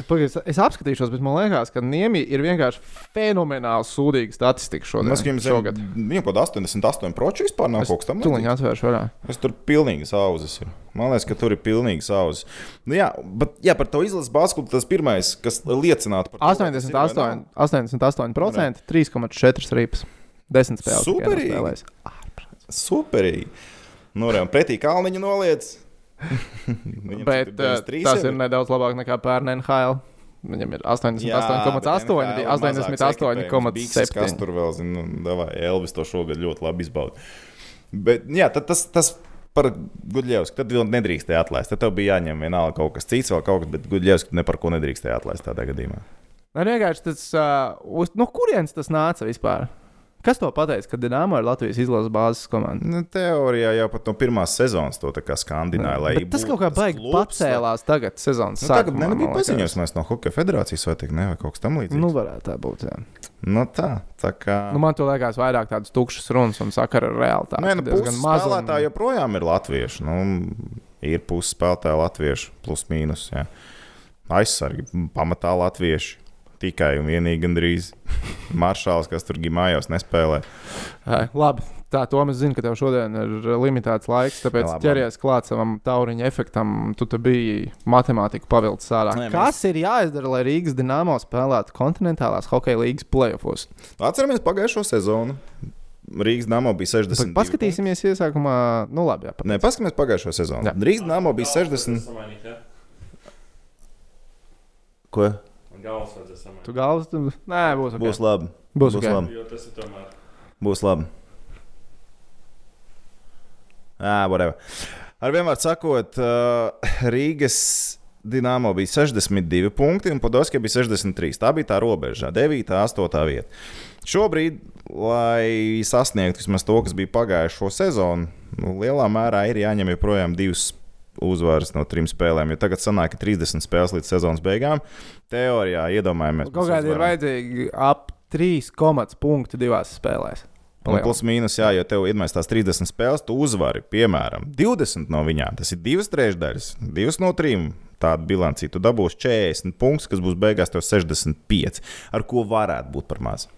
Pagaidiet, es apskatīšos, bet man liekas, ka Niemi ir vienkārši fenomenāli sūdīga statistika šodien. Mēs viņam šogad. Viņam kāda 88 proči vispār nav kaut kas tam Tūlīt atvēršu vaļā. Es tur pilnīgi sauzes ir. Man liekas, ka tur ir pilnīgi sauzes. Nu, jā, bet jā, par to izlases basketbolu tas pirmais, kas liecinātu par to, vai tas ir vai 88%, nav. 88% 3,4 ripas. 10 spēles. tikai Superīgi. Superīgi. Nu, re, un pretī Kalniņa noliec. Bet cik tur 93 tas ir nedaudz labāk nekā pērn NHL. Viņam ir 88,8, bija 88,7. Kas 88,7. tur vēl zina, nu, davai, Elvis to šogad ļoti labi izbauda. Bet jā, tas, tas par Gudļevsku tad vēl nedrīkstēja atlaist. Tad tev bija jāņem vienalga kaut kas cits, vēl kaut kas, bet Gudļevsku ne par ko nedrīkstēja atlaist tādā gadījumā. Man vienkārši tas, uh, uz, no kurienes tas nāca vispār? Kas to pateica, ka Dienāmo ir Latvijas izlases bāzes komanda? Nu, teorijā jau pat no pirmās sezonas to skandināja. Bet tas kaut kā baigi klubs, pacēlās tagad, sezonas Nu, tagad sākumā. ne, nebija liekas. paziņojums mēs no Hokeja federācijas vai, tik, ne, vai kaut kas tam līdzīgs. Nu, Nu, varētu tā būt. Jā. nu tā, tā kā. Nu, man to liekas vairāk tādas tukšas runas un sakara ar realitāti. Nē, nu, diezgan maz un- spēlētāji joprojām ir latvieši. Nu, ir pusi spēlētāji latvieši, plus mīnus. Jā. Aizsargi pamatā latvieši. Tikai un vienīgi gandrīz maršāls, kas tur gimājos nespēlē. Ai, Labi, tā Toms zina, ka tev šodien ir limitēts laiks, tāpēc labi, ķeries klāt savam tauriņa efektam. Tu te biji matemātiku pavilcis ārā. Nē, mēs- Kas ir jāizdara, lai Rīgas dīnāmo spēlētu kontinentālās hokeja līnijas playoffs? Atceramies pagājušo sezonu. Rīgas Dāmas bija 60. Paskatīsimies iesākumā, nu labi, jā. pat- Nē, paskatīsimies pagājušo sezonu. Jā. Rīgas Dāmas bija 60. Samainīt, ja? Ko? Galvas vajadzēs samainīt. Tu galvas, tu... nē, būs ok. Būs labi. Būs būs ok. labi. Jo tas ir tomēr. Būs labi. Ah, whatever. Ar vienmēr sakot, Rīgas Dienāmo bija 62 punkti, un Podolskija bija 63. Tā bija tā robeža, 9, 8 vieta. Šobrīd, lai sasniegtu vismaz to, kas bija pagājušo sezonu, nu, lielā mērā ir jāņem joprojām divas uzvaras no trim spēlēm. Jo tagad sanāk, ka 30 spēles līdz sezonas beigām. Teorijā iedomājamies, Kaut kādi ir vajadzīgi ap 3 komats punkti divās spēlēs. Un plus mīnus, jā, jo tev ir tās 30 spēles, tu uzvari, piemēram, 20 no viņām. Tas ir divas trešdaļas, divas no trim. Tāda bilancī tu dabūsi 40 punktus, kas būs beigās tev 65, ar ko varētu būt par maz.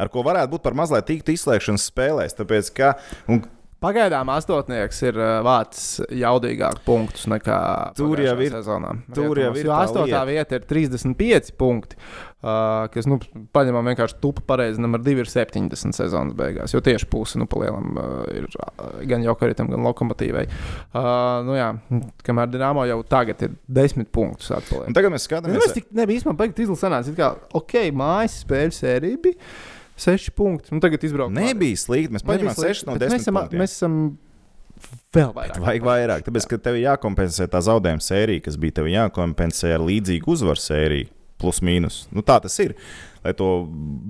Ar ko varētu būt par maz, lai tiktu izslēgšanas spēlēs. Tāpēc, ka, un Pagaidām astotnieks ir uh, vācis jaudīgāk punktus nekā Tur jau ir- sezonā. tur jau ir astotā lieta. vieta ir 35 punkti, uh, kas, nu, paņemam vienkārši tupu pareizi, numur 2 ir 70 sezonas beigās, jo tieši puse, nu, palielam uh, ir uh, gan Jokaritam, gan Lokomotīvai. Uh, nu jā, kamēr Dinamo jau tagad ir 10 punktus un atpaliek. tagad mēs Nu, skatāmies, es tik nebiju īstenībā beigts izlasīt, kā, ok, mājas spēļu sērija bija 6 punkti, un tagad izbraukt. nebija slikti. Mēs paņēmām 6 no 10. Mēs esam, punktiem. mēs esam vēl vairāk. Vajag vairāk, tāpēc, ka tev ir jākompensē tā zaudējuma sērija, kas bija tev jākompensē ar līdzīgu uzvaru sēriju, plus mīnus. Nu, tā tas ir. Lai to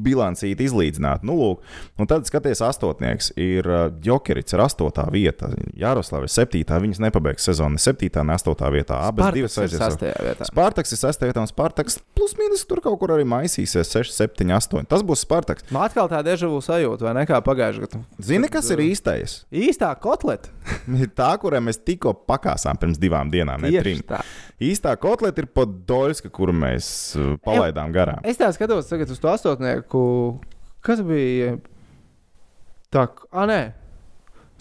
bilancīti izlīdzinātu. Nu, lūk, un tad skaties, astotnieks ir uh, Jokerits ar astotā vietā. Jāroslavs ir septītā, viņas nepabeigs sezonu. ne Septītā, ne astotā vietā. Abas divas ir aizies. sastajā vietā. Spartaks ir sastajā vietā, un Spartaks plus mīnus tur kaut kur arī maisīsies 6, 7, 8. Tas būs Spartaks. Man atkal tā dežavu sajūta, vai ne kā pagājušajā gadā. Zini, kas ir īstais? Īstā kotleta. Tā, kurai mēs tikko pakāsām pirms divām dienām, ne trim. Tā. Īstā kotleta ir Podolska, kuru mēs uh, palaidām garām. Es tā skatos tagad uz to astotnieku. Kas bija? Tā, ah, nē.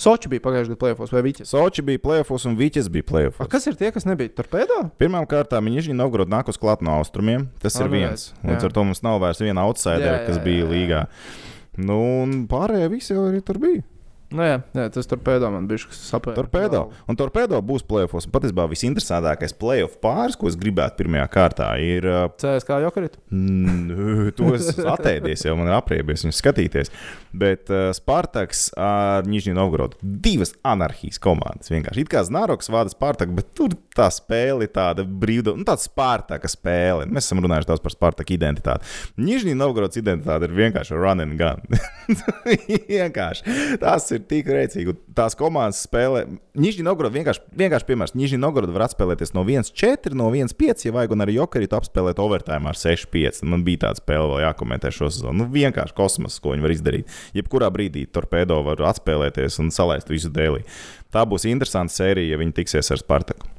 Soči bija pagājušajā gadā plēfos vai Viķis. Soči bija plēfos un Viķis bija A, plēfos. kas ir tie, kas nebija torpēdā? Pirmkārt, Nižņī Novgorod nāk uz klāt no austrumiem. Tas Ah, ir nu viens. Līdz ar to mums nav vairs viena outsider, Jā, jā, kas jā, bija jā. līgā. Nu, un pārējie visi jau arī tur bija. Nu, jā, jā, tas tur pēdā man bija sapēta. Torpedo. Un torpedo būs plēsofos. Un patiesībā visinteresantākais playoff pāris, ko es gribētu pirmajā kārtā, ir. CSK Jokerit. Mm, to es atēdies, jau man ir apriebies viņu skatīties. Bet uh, Spartaks ar Nižņu Novgorodu divas anarchijas komandas. Vienkārši it kā Znaroks vada Spartaku, bet tur tā spēle ir tāda brīva, nu, tāda Spartaka spēle. Mēs esam runājuši daudz par Spartaku identitāti. Nižņu Novgorodas identitāte ir vienkārši run and gun. vienkārši. Tas ir tik rēcīgi. Tās komandas spēlē. Nižņu Novgorodu vienkārši, vienkārši piemērs. Nižņu Novgorodu var atspēlēties no 1-4, no 1-5, ja vajag, un arī Jokerītu apspēlēt overtime ar 6-5. Man bija tāda spēle vēl jākomentē šo sezonu. Nu, vienkārši kosmos, ko viņi var izdarīt. Jebkurā brīdī torpedo var atspēlēties un salaist visu dēlī. Tā būs interesanta sērija, ja viņi tiksies ar Spartaku.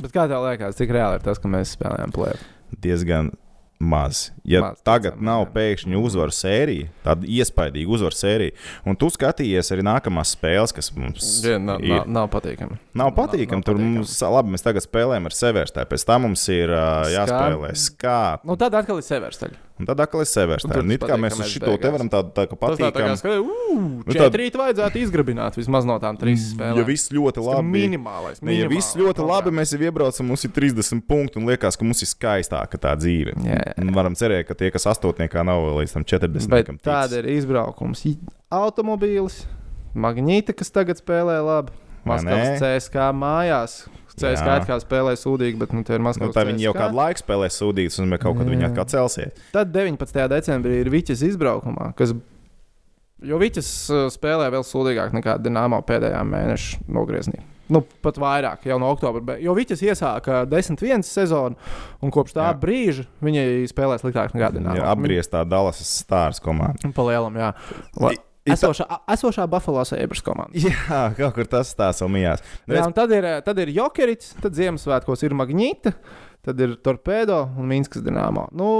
Bet kā tev liekas, cik reāli ir tas, ka mēs spēlējam plēvi? Diezgan maz. Ja Maz, tagad ticam, nav jā. pēkšņi uzvaru sērija, tāda iespaidīga uzvaru sērija, un tu skatījies arī nākamās spēles, kas mums Jā, nav, ir. nav, nav patīkami. Nav patīkami. Tur patīkami. mums, labi, mēs tagad spēlējam ar Severstāju, pēc tam mums ir uh, jāspēlē skā. Nu, tad atkal ir sevērstaļa. Un tad atkal Severstāja. tur Un it kā mēs uz šito te varam tādu tā, kā Tas tā, tā kā skatās, Nu, ka tā- četrīt vajadzētu izgrabināt vismaz no tām trīs spēlēm. Ja viss ļoti labi. minimālais. Ne, ja viss ļoti labi, mēs jau iebraucam, mums ir 30 punkti un liekas, ka mums ir skaistāka tā dzīve. Jā, jā. Varam cerēt, ka tie, kas astotniekā nav vēl līdz tam 40. Bet tāda ir izbraukums. Automobīlis, magnīte, kas tagad spēlē labi. Maskavas? CSK mājās. CSK Jā. kā spēlē sūdīgi, bet nu, tie ir Nu, Maskavas tā viņi jau kādu laiku spēlē sūdītas, un kaut kad viņi Jā. atkal celsies. Tad 19. decembrī ir Viķis izbraukumā, kas. Jo Viķis uh, spēlē vēl sūdīgāk nekā Dienāmo pēdējā mēneša nogriezienī. Nu, pat vairāk, jau no oktobra. bet- Jo Viķis iesāka 10-1 sezonu, un kopš tā Jā. jā. brīža viņi spēlē sliktāk nekā Dienāmo. Apgrieztā Dallas stārs komanda. Palielam, jā. Va, I- i- esošā, esošā Buffalo Sabres komanda. Jā, kaut kur tas stāsts vēl mijās. Nu, Jā, un tad ir, tad ir Jokerits, tad Ziemassvētkos ir Magnīta, tad ir Torpedo un Mīnskas Dienāmo. Nu,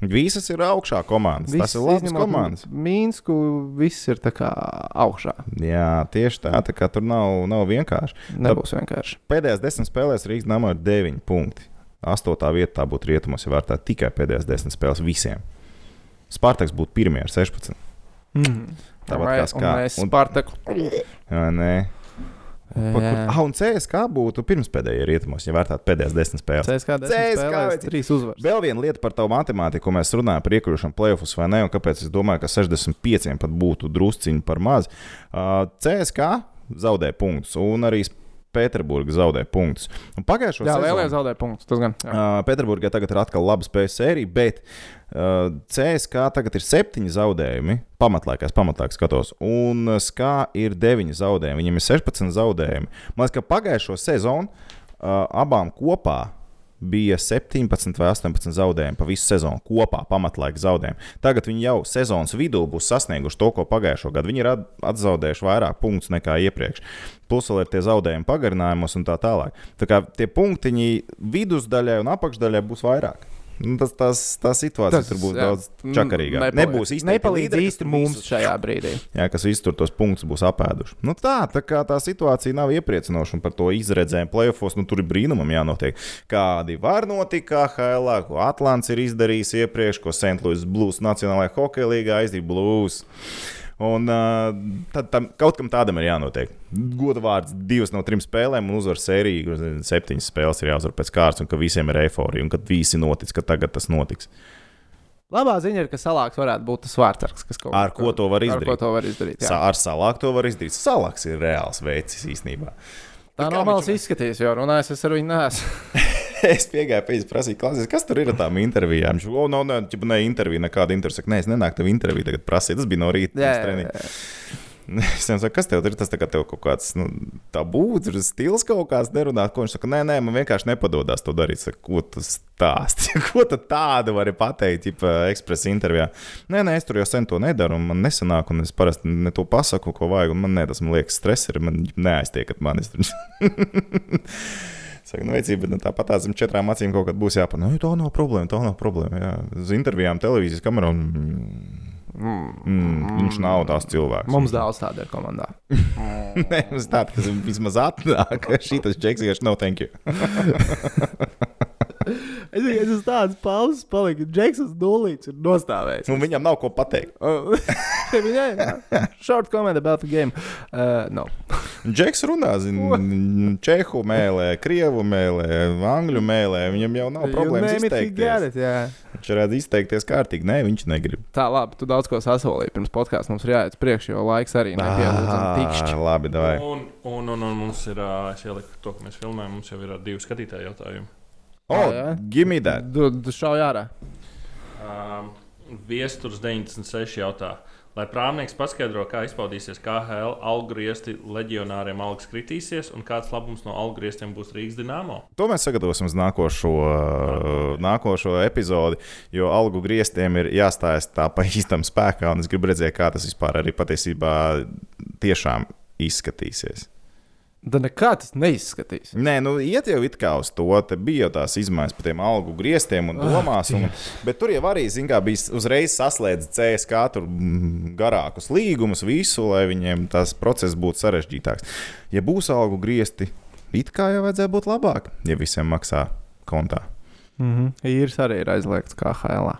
Visas ir augšā komandas. Tas viss ir labs komandas. Mīnsku viss ir tā kā augšā. Jā, tieši tā, tā tur nav, nav vienkārši. Nebūs vienkārši. Pēdējās desmit spēlēs Rīgas namā ir 9 punkti. Astotā vietā būtu rietumos, ja vērtētu tikai pēdējās desmit spēles visiem. Spartaks būtu pirmie ar 16. Mm. Tāpat kā Ska. Mēs Un- Spartaku. Jā, nē. Kur, ah, un CSK būtu pirms pēdējā rietumos, ja vērtētu pēdējās desmit spēles. CSK spēlēs, veci. trīs uzvaras. Vēl viena lieta par tavu matemātiku, ko mēs runājam par iekļūšanu plēsofus, vai ne? Un kāpēc es domāju, ka 65 pat būtu drusciņi par maz. Uh, CSK zaudē punktus, un arī Pēterburgā zaudē punktus. Un Pagājušo sezonu lielie zaudēja punktus. Uh, Pēterburgā tagad ir atkal laba spēļu sērija, bet uh, CSK tagad ir septiņi zaudējumi. Pamatlaikās, pamatlaikās skatos. Un SKA ir deviņi zaudējumi. Viņam ir 16 zaudējumi. Man liekas, ka pagājušo sezonu uh, abām kopā bija 17 vai 18 zaudējumi pa visu sezonu kopā, pamatlaika zaudējumi. Tagad viņi jau sezonas vidū būs sasnieguši to, ko pagājušo gadu. Viņi ir at- atzaudējuši vairāk punktus nekā iepriekš. Plus vēl ir tie zaudējumi pagarinājumos un tā tālāk. Tā kā tie punktiņi vidusdaļai un apakšdaļai būs vairāk. Nu, tas, tas, tā situācija tas, tur būs jā, daudz čakarīgāka. Nepalīdz- Nebūs īsti Nepalīdz īsti mums šajā brīdī. Jā, kas visus tur tos punktus būs apēduši. Nu tā, tā kā tā situācija nav iepriecinoša un par to izredzēm playoffs, nu tur ir brīnumam jānotiek. Kādi var notikt KHL, ko Atlants ir izdarījis iepriekš, ko St. Louis Blues Nacionālajā hokeja līgā izdarīja Blues. Un uh, tad tam, kaut kam tādam ir jānotiek. Goda vārds divas no trim spēlēm, un uzvaras sērija, kur septiņas spēles ir jāuzvar pēc kārtas, un ka visiem ir eifórija, un ka visi notic, ka tagad tas notiks. Labā ziņa ir, ka salāks varētu būt tas vārdsargs, kas kaut Ar ko to var Ar ko izdarīt? to var izdarīt? jā. Ar salāku to var izdarīt. Salāks ir reāls veids īstenībā. Tā nav malas izskatījis, jo runājis es ar viņu neesmu. es piegāju pie viņa, prasīju, klausies, kas tur ir ar tām intervijām. Viņš teica, no, ne, ķipa, ne intervija, nekāda intervija. Saka, Nē, es nenāku tev interviju, tagad prasīju. Tas bija no rīta. Jā, jā, jā. Es viņam saku, kas tev ir? Tas tā kā tev kaut kāds nu, tabūs, ir stils kaut kāds nerunāt. Ko viņš saka, nē, nē, man vienkārši nepadodas to darīt. Saku, ko tu stāsti? ko tu tādu vari pateikt, ja ekspresa intervijā? Nē, nē, es tur jau sen to nedaru, un man nesanāk, un es parasti ne to pasaku, ko vajag, man ne, tas man liekas streseri, man neaiztiekat manis. Saka, nu, bet nu, tāpat zem četrām acīm kaut kad būs jāpanāk. Nu, tā nav problēma, tā nav problēma. Jā. Uz intervijām, televīzijas kamerā. Mm, mm, viņš nav tās cilvēks. Mums daudz tādu ir komandā. Nē, mums tāds, kas vismaz atnāk, šī tas čeks vienkārši nav thank you. Es tikai uz tādas pauzes paliku. Džeksons nulīts ir nostāvējis. Un viņam nav ko pateikt. Viņai short comment about the game. Uh, no. Džeks runā, zina, čehu mēlē, krievu mēlē, angļu mēlē. Viņam jau nav problēmas izteikties. it, jā. Viņš varētu izteikties kārtīgi. Nē, viņš negrib. Tā, labi, tu daudz ko sasolīji pirms podkāstā. Mums ir jāiet uz priekšu, jo laiks arī nepielūdzam tikšķi. Ah, labi, davai. Un, un, un, un mums ir, ā, es ieliku to, ka mēs filmējam, mums jau ir ā, divi skatītāji jautājumi. O, Jā, jā. gimme that. Tu, tu šauj ārā. Um, Viesturs 96 jautā, lai prāmnieks paskaidro, kā izpaudīsies KHL algu griezti leģionāriem algas kritīsies un kāds labums no algu grieztiem būs Rīgas dīnāmo. To mēs sagatavosim uz nākošo, nākošo epizodi, jo algu grieztiem ir jāstājas tā pa īstam spēkā. un Es gribu redzēt, kā tas vispār arī patiesībā tiešām izskatīsies. Tad nekā tas neizskatīs. Nē, nu, iet jau it kā uz to. Te bija jau tās izmaiņas par tiem algu grieztiem un domās. Un, bet tur jau arī, zin, kā, bija uzreiz saslēdz CSK tur mm, garākus līgumus, visu, lai viņiem tas process būtu sarežģītāks. Ja būs algu griezti, it kā jau vajadzēja būt labāk, ja visiem maksā kontā. Mm -hmm. Īrs arī ir aizliegts kā HL.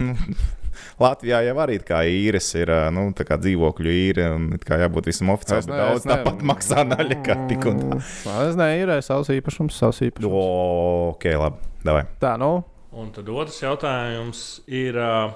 Latvijā jau arī kā īres ir nu, tā kā dzīvokļu īre un it kā jābūt visam oficiāli. bet Daudz tāpat maksā naļa kā tik un tā. Es neīrēju savus īpašumus, savus īpašumus. O, ok, labi. Davai. Tā, nu, Un tad otrs jautājums ir. Uh,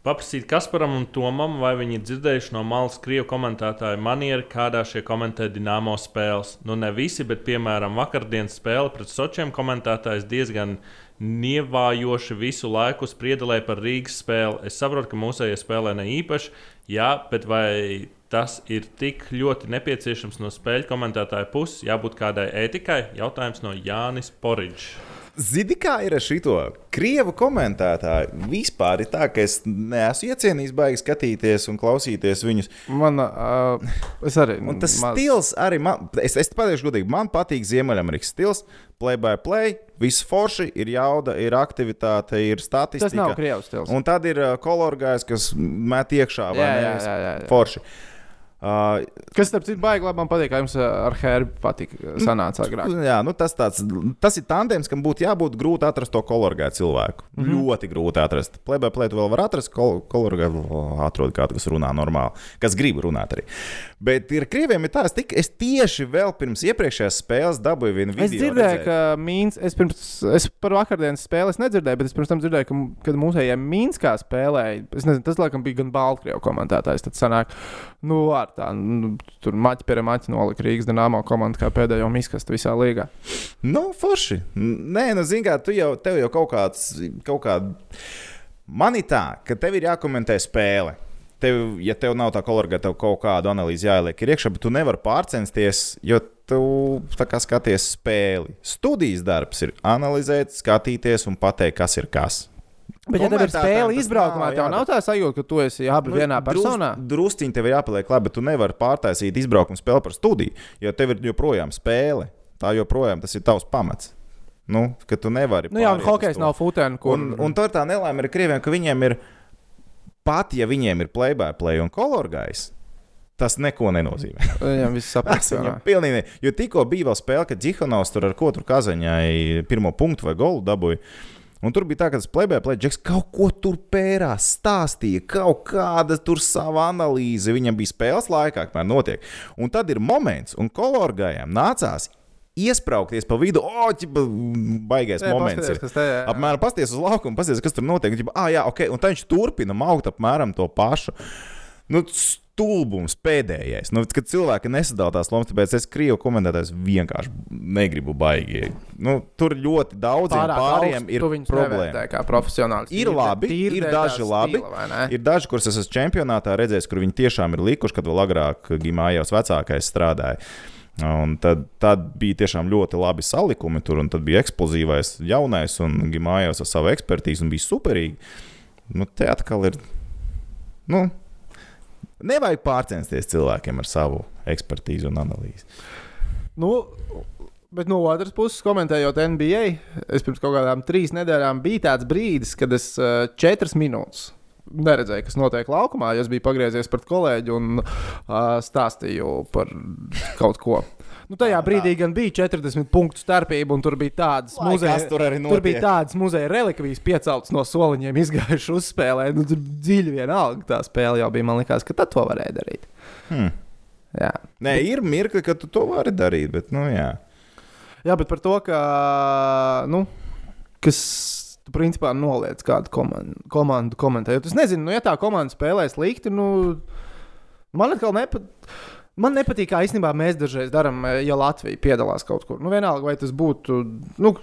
Paprasīt Kasparam un Tomam, vai viņi ir dzirdējuši no malas krievu komentētāju manieru, kādā šie komentē Dienāmo spēles. Nu, ne visi, bet, piemēram, vakardienas spēle pret Sočiem komentētājs diezgan nievājoši visu laiku spriedelēja par Rīgas spēli. Es saprotu, ka mūsējie spēlē ne īpaši, jā, bet vai tas ir tik ļoti nepieciešams no spēļu komentētāja puses, jābūt kādai ētikai? Jautājums no Jānis Poriģis. Zini, kā ir ar šito krievu komentētāju? Vispār ir tā, ka es neesmu iecienījis baigi skatīties un klausīties viņus. man, uh, arī. Un tas maz- stils arī man, es, es pateikšu, godīgi, man patīk Ziemeļamerikas stils. Play by play, viss forši, ir jauda, ir aktivitāte, ir statistika. Tas nav krievs stils. Un tad ir kolorgājs, kas met iekšā vai Jā, ne? jā, jā, jā, jā. Forši. Uh, Kas, starp citu, baigi labi man patīk, kā jums uh, ar Herbu patīk. Sanāca agrāk. Jā, nu tas, tāds, tas ir tandems, kam būtu jābūt grūti atrast to kolorgāju cilvēku. Mm -hmm. Ļoti grūti atrast. Plēbē plētu vēl var atrast, kol kolorgāju atrod kādu, kas runā normāli, kas grib runāt arī. Bet ir krieviem ir tāds, tik, es tieši vēl pirms iepriekšējās spēles dabūju vienu video. Es dzirdēju, redzēt. ka Mīns, es, pirms, es par vakardienas spēli es nedzirdēju, bet es pirms tam dzirdēju, ka, kad mūsējie Mīnskā spēlēja, es nezinu, tas laikam bija gan Baltkrievu komentētājs. Tad sanāk, nu, ar tā, nu, tur maķi pie maķi nolika Rīgas dīnāmo komandu kā pēdējo miskastu visā līgā. Nu, forši. Nē, nu, zini, kā tu jau, tev jau kaut kāds, kaut kāda. Man ir tā, ka tev ir jākomentē spēle. Tev, ja tev nav tā kolorga, tev kaut kādu analīzi jāieliek iekšā, bet tu nevari pārcensties, jo tu kā skaties spēli. Studijas darbs ir analizēt, skatīties un pateikt, kas ir kas. Bet, ja tev ir spēle izbraukumā, tev nav tā sajūta, ka tu esi abi vienā personā. Nu, Drus, drusciņi tev ir jāpaliek labi, bet tu nevari pārtaisīt izbraukumu spēli par studiju, jo tev ir joprojām spēle. Tā joprojām tas ir tavs pamats. Nu, ka tu nevari. Nu, jā, un hokejs nav futēna, kur. Un, un tur tā nelaime ir krieviem, ka viņiem ir pat, ja viņiem ir play by play un kolorgais. Tas neko nenozīmē. Viņam viss saprot. Tas viņam pilnīgi. Ne. Jo tikko bija vēl spēle, kad Zihanovs tur ar ko tur kazaņai pirmo punktu vai golu dabūja. Un tur bija tā, ka tas plēdžeks kaut ko tur pērās, stāstīja, kaut kāda tur sava analīze. Viņam bija spēles laikā, kamēr notiek. Un tad ir moments, un kolorgājiem nācās iesprāgties pa vidu. O, ķipa, baigais Jā, moments. Ir. kas te, jā. Apmēram pasties uz laukumu, pasties, kas tur notiek. Ģipa, ah, jā, ok. Un tad viņš turpina maukt apmēram to pašu. Nu, stulbums pēdējais. Nu, kad cilvēki nesadala tās lomas, tāpēc es krievu komentētājs vienkārši negribu baigi. Nu, tur ļoti daudziem pāriem ir problēma. Ir labi, ir daži labi. Ir daži, kurus es esmu čempionātā redzējis, kur viņi tiešām ir likuši, kad vēl agrāk Gimājos vecākais strādāja. Un tad, tad bija tiešām ļoti labi salikumi tur, un tad bija eksplozīvais jaunais, un Gimājos ar savu ekspertīzi, un bija superīgi. Nu, te atkal ir. Nu, nevajag pārcensties cilvēkiem ar savu ekspertīzi un analīzi. Nu, bet no otras puses, komentējot NBA, es pirms kaut kādām trīs nedēļām bija tāds brīdis, kad es uh, četras minūtes. Neredzēju, kas notiek laukumā. jo Es biju pagriezies pret kolēģi un uh, stāstīju par kaut ko. Nu, tajā brīdī gan bija 40 punktu starpība, un tur bija tādas muzeja, tur tur bija tādas muzeja relikvijas pieceltas no soliņiem, izgājuši uzspēlē. Nu, tur dziļi vienalga tā spēle jau bija. Man liekas, ka tad to varēja darīt. Hmm. Jā. Nē, ir mirkli, ka tu to vari darīt, bet, nu, jā. Jā, bet par to, ka. Nu, kas tu principā noliedz kādu komandu, komandu komentējot. Es nezinu, nu, ja tā komanda spēlē slikti, nu, man atkal nepatīk. Man nepatīk, kā īstenībā mēs dažreiz darām, ja Latvija piedalās kaut kur. Nu, vienalga, vai tas būtu nu,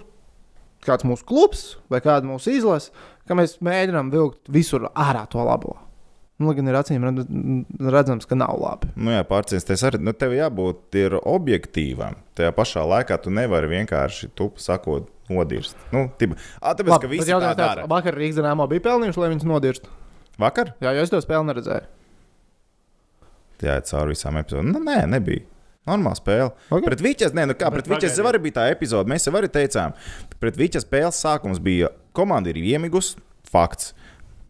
kāds mūsu klubs vai kāda mūsu izlase, ka mēs mēģinām vilkt visur ārā to labo. Nu, gan ir acīm redz- redzams, ka nav labi. Nu, jā, pārcensties arī. Nu, tev jābūt objektīvam. Tajā pašā laikā tu nevari vienkārši tupu sakot, nodirst. Nu, tipa, ā, tāpēc, Labi, ka visi tā jautājums tāds, dara. vakar Rīgas dīnāmā bija pelnījuši, lai viņus nodirstu. Vakar? Jā, jo es to spēli neredzēju. Jā, cauri visām epizodēm. Nu, nē, nebija. Normāla spēle. Ok. Okay. Pret Vīķes, nē, nu kā, Bet pret Vīķes jau arī bija tā epizode. Mēs jau arī teicām, pret Vīķes spēles sākums bija komanda ir iemigus, fakts.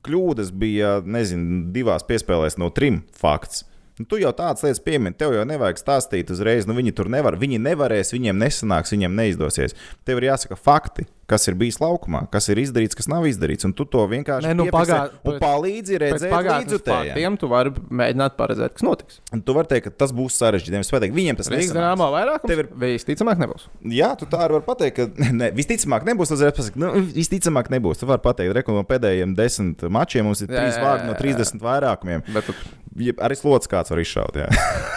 Kļūdas bija, nezinu, divās piespēlēs no trim fakts. Nu, tu jau tādas lietas piemini, tev jau nevajag stāstīt uzreiz, nu viņi tur nevar, viņi nevarēs, viņiem nesanāks, viņiem neizdosies. Tev ir jāsaka fakti, kas ir bijis laukumā, kas ir izdarīts, kas nav izdarīts, un tu to vienkārši Nē, nu, piefiksē pagā- un palīdzi redzēt pagātnes līdzutējiem. faktiem tu vari mēģināt paredzēt, kas notiks. Un Tu vari teikt, ka tas būs sarežģīti. Nevis pateikt, viņiem tas nesanāks. dīnāmā vairāk, Tev ir- visticamāk nebūs. Jā, tu tā arī vari pateikt, ka ne, visticamāk nebūs. Tas ir pasakot, nu, visticamāk nebūs. Tu vari pateikt, no pēdējiem desmit mačiem mums ir Jā, trīs vārdi no jā. 30 vairākumiem. Bet tu- Ja arī slots kāds var izšaut.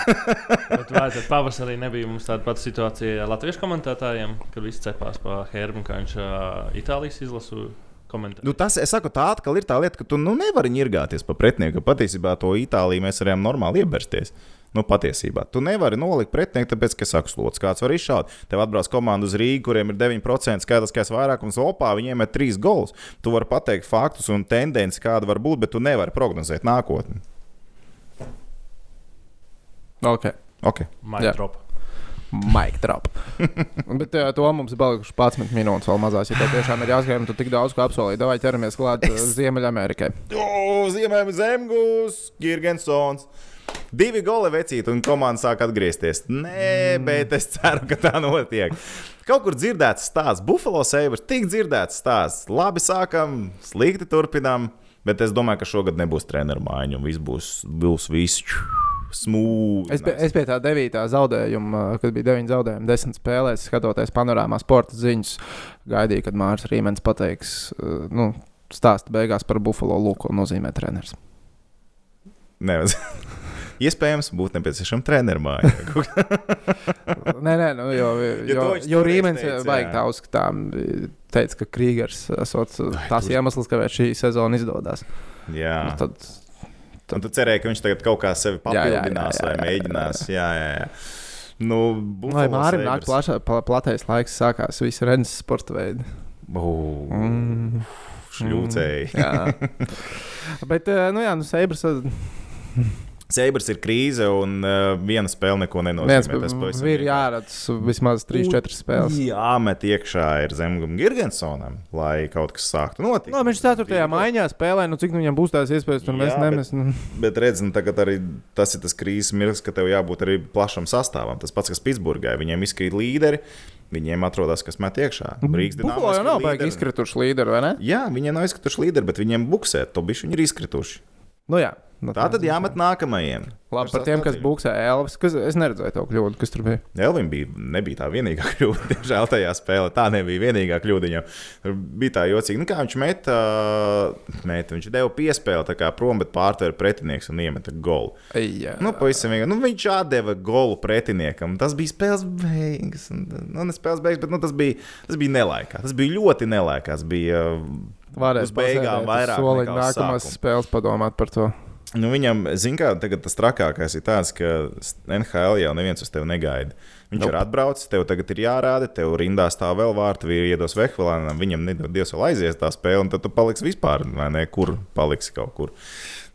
Bet vai tad pavasarī nebija mums tāda pati situācija latviešu komentētājiem, kad viss cepās pa Herbu, kā viņš uh, Itālijas izlasu komentē? Nu, tas, saku, tā atkal ir tā lieta, ka tu nu, nevari ņirgāties pa pretinieku. Patiesībā to Itāliju mēs varējām normāli iebersties. Nu, patiesībā tu nevari nolikt pretinieku, tāpēc, ka, saku, slots kāds var izšaut. Tev atbrauc komanda uz Rīgā, kuriem ir 9% skaitliskais vairākums opā, viņiem ir 3 gols. Tu vari pateikt faktus un tendenci, kāda var būt, bet tu nevari prognozēt nākotni. Ok. Okay. Maija tropa. Maika trapa. Bet uh, to mums ir palikuši 11 minūtes vēl mazās. Ja tev tiešām ir jāsaka, tu tik daudz ko apsolīji, vai ķeramies klāt uh, Ziemeļamerikai. O, Ziemēm Zemgus, Girgensons. Divi goli vecīt, un komanda sāk atgriezties. Nē, mm. bet es ceru, ka tā notiek. Kaut kur dzirdēts stāsts, Buffalo Sabres, tik dzirdēts stāsts. Labi, sākam, slikti turpinām, bet es domāju, ka šogad nebūs treneru maiņu, un viss būs, būs viss smūgi. Es, pie, es pie tā devītā zaudējuma, kad bija deviņi zaudējumi, desmit spēlēs, skatoties panorāmā sporta ziņas, gaidīju, kad Mārcis Rīmens pateiks, uh, nu, stāsta beigās par Buffalo lūko, ko nozīmē treneris. Nevajag. Iespējams, būtu nepieciešama treneru māja. Nē, nē, nu, jo, Jo jo, jo teica, vajag tā uzskatām, teica, ka Krīgers tās tur- iemesls, kāpēc šī sezona izdodas. Jā. Nu, tad, Un tu cerēji, ka viņš tagad kaut kā sevi Jā, jā, jā, papildinās jā, vai jā, jā, mēģinās. Jā, jā, jā. Nu, Vai Mārim nāk plašā, pla, platais laiks, sākās visi rennes sporta veidi. Ugh, Mm. Šļūcēji. Jā. Bet, eh, nu jā, nu, Seibras. Seibras ir krīze, un uh, viena spēle neko Viens nenozīmē. Tas pavisam ir jāredz vismaz 3-4 spēles. Jāmet iekšā ir Zemgam Girgensonam, lai kaut kas sāktu notikt. No, Nu, viņš 4. maiņā spēlē, nu cik nu viņam būs tās iespējas, tur mēs Jā, bet- nemēs. Bet redz, nu, tagad arī tas ir tas krīzes mirklis, ka tev jābūt arī plašam sastāvam. Tas pats, kas Pitsburgai, viņiem izkrīt līderi, viņiem atrodas, kas met iekšā. Buffalo jau nav baigi izkrituši līderi, vai ne? Jā, viņiem nav izkrituši līderi, bet viņiem buksē, to bišķi viņi ir izkrituši. Nu jā. Nu, Tā tad jāmet nākamajiem. Labi, par tiem, kas buksē Elvis, kas es neredzēju to kļūdu, kas tur bija. Elvim bija, nebija tā vienīgā kļūda. Diemžēl tajā spēlē tā nebija vienīgā kļūda. Tur bija tā jocīgi, nu, kā viņš meta, meta. Viņš deva piespēli tā kā prom, bet pārtvēra pretinieks un iemeta golu. Jā. Nu, pavisam vienkārši. Nu, viņš atdeva golu pretiniekam. Tas bija spēles beigas. Nu, ne spēles beigas, bet nu, tas, bija, tas bija nelaikā. Tas bija ļoti nelaikā. Tas bija Varēs beigām vairāk uz nākamās sākumu. spēles padomāt par to. Nu, viņam, zināmā mērā, tas trakākais ir tas, ka NHL jau neviens uz tevi negaida. Viņš Nope. ir atbraucis, tev tagad ir jārāda, tev rindā stāv vēl vārti, vīri iedos Vehvelēnam, viņam nedod Dievs vēl aizies tā spēle, un tad tu paliksi vispār, vai ne, kur paliksi kaut kur.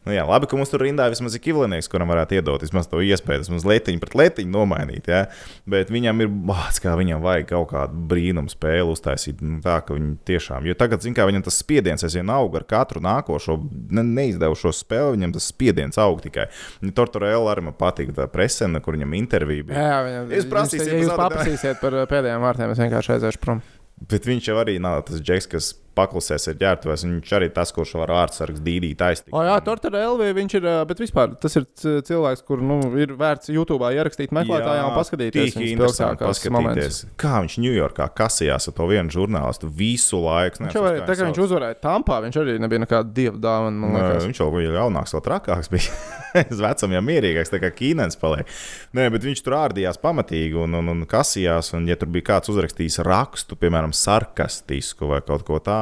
Nu, jā, labi, ka mums tur rindā vismaz ir Kivlinieks, kuram varētu iedot vismaz to iespēju, vismaz letiņu pret letiņu nomainīt. Ja? Bet viņam ir bācis, kā viņam vajag kaut kādu brīnumu spēli uztaisīt. Nu, tā, ka viņi tiešām, jo tagad, zin, kā viņam tas spiediens aizvien aug ar katru nākošo ne, neizdevušo spēli, viņam tas spiediens aug tikai. Tortorella arī man patīk tā presena, kur viņam intervija bija. Jā, viņam, Es prasīšu, ja jūs paprasīsiet par uh, pēdējiem vārtiem, es vienkārši aiziešu prom. Bet viņš jau arī nav tas džeks, kas paklusēs ar ģērbtuves. Viņš arī tas, kurš var ārtsargs dīdīt aiztikt. O, jā, Tortora LV, viņš ir, bet vispār tas ir cilvēks, kur nu, ir vērts YouTube ierakstīt meklētājiem un paskatīties Tīgi interesanti paskatīties, kā viņš Ņujorkā kasījās ar to vienu žurnālistu visu laiku. Viņš jau arī, tā kā viņš uzvarēja Tampā, viņš arī nebija nekāda dieva dāvana. Nē, viņš jau bija jaunāks, vēl trakāks. Bija. Es vecam jau mierīgāks, tā kā Kīnens paliek. Nē, bet viņš tur ārdījās pamatīgi un, un, un kasījās. Un, ja tur bija kāds uzrakstījis rakstu, piemēram, sarkastisku vai kaut ko tādu,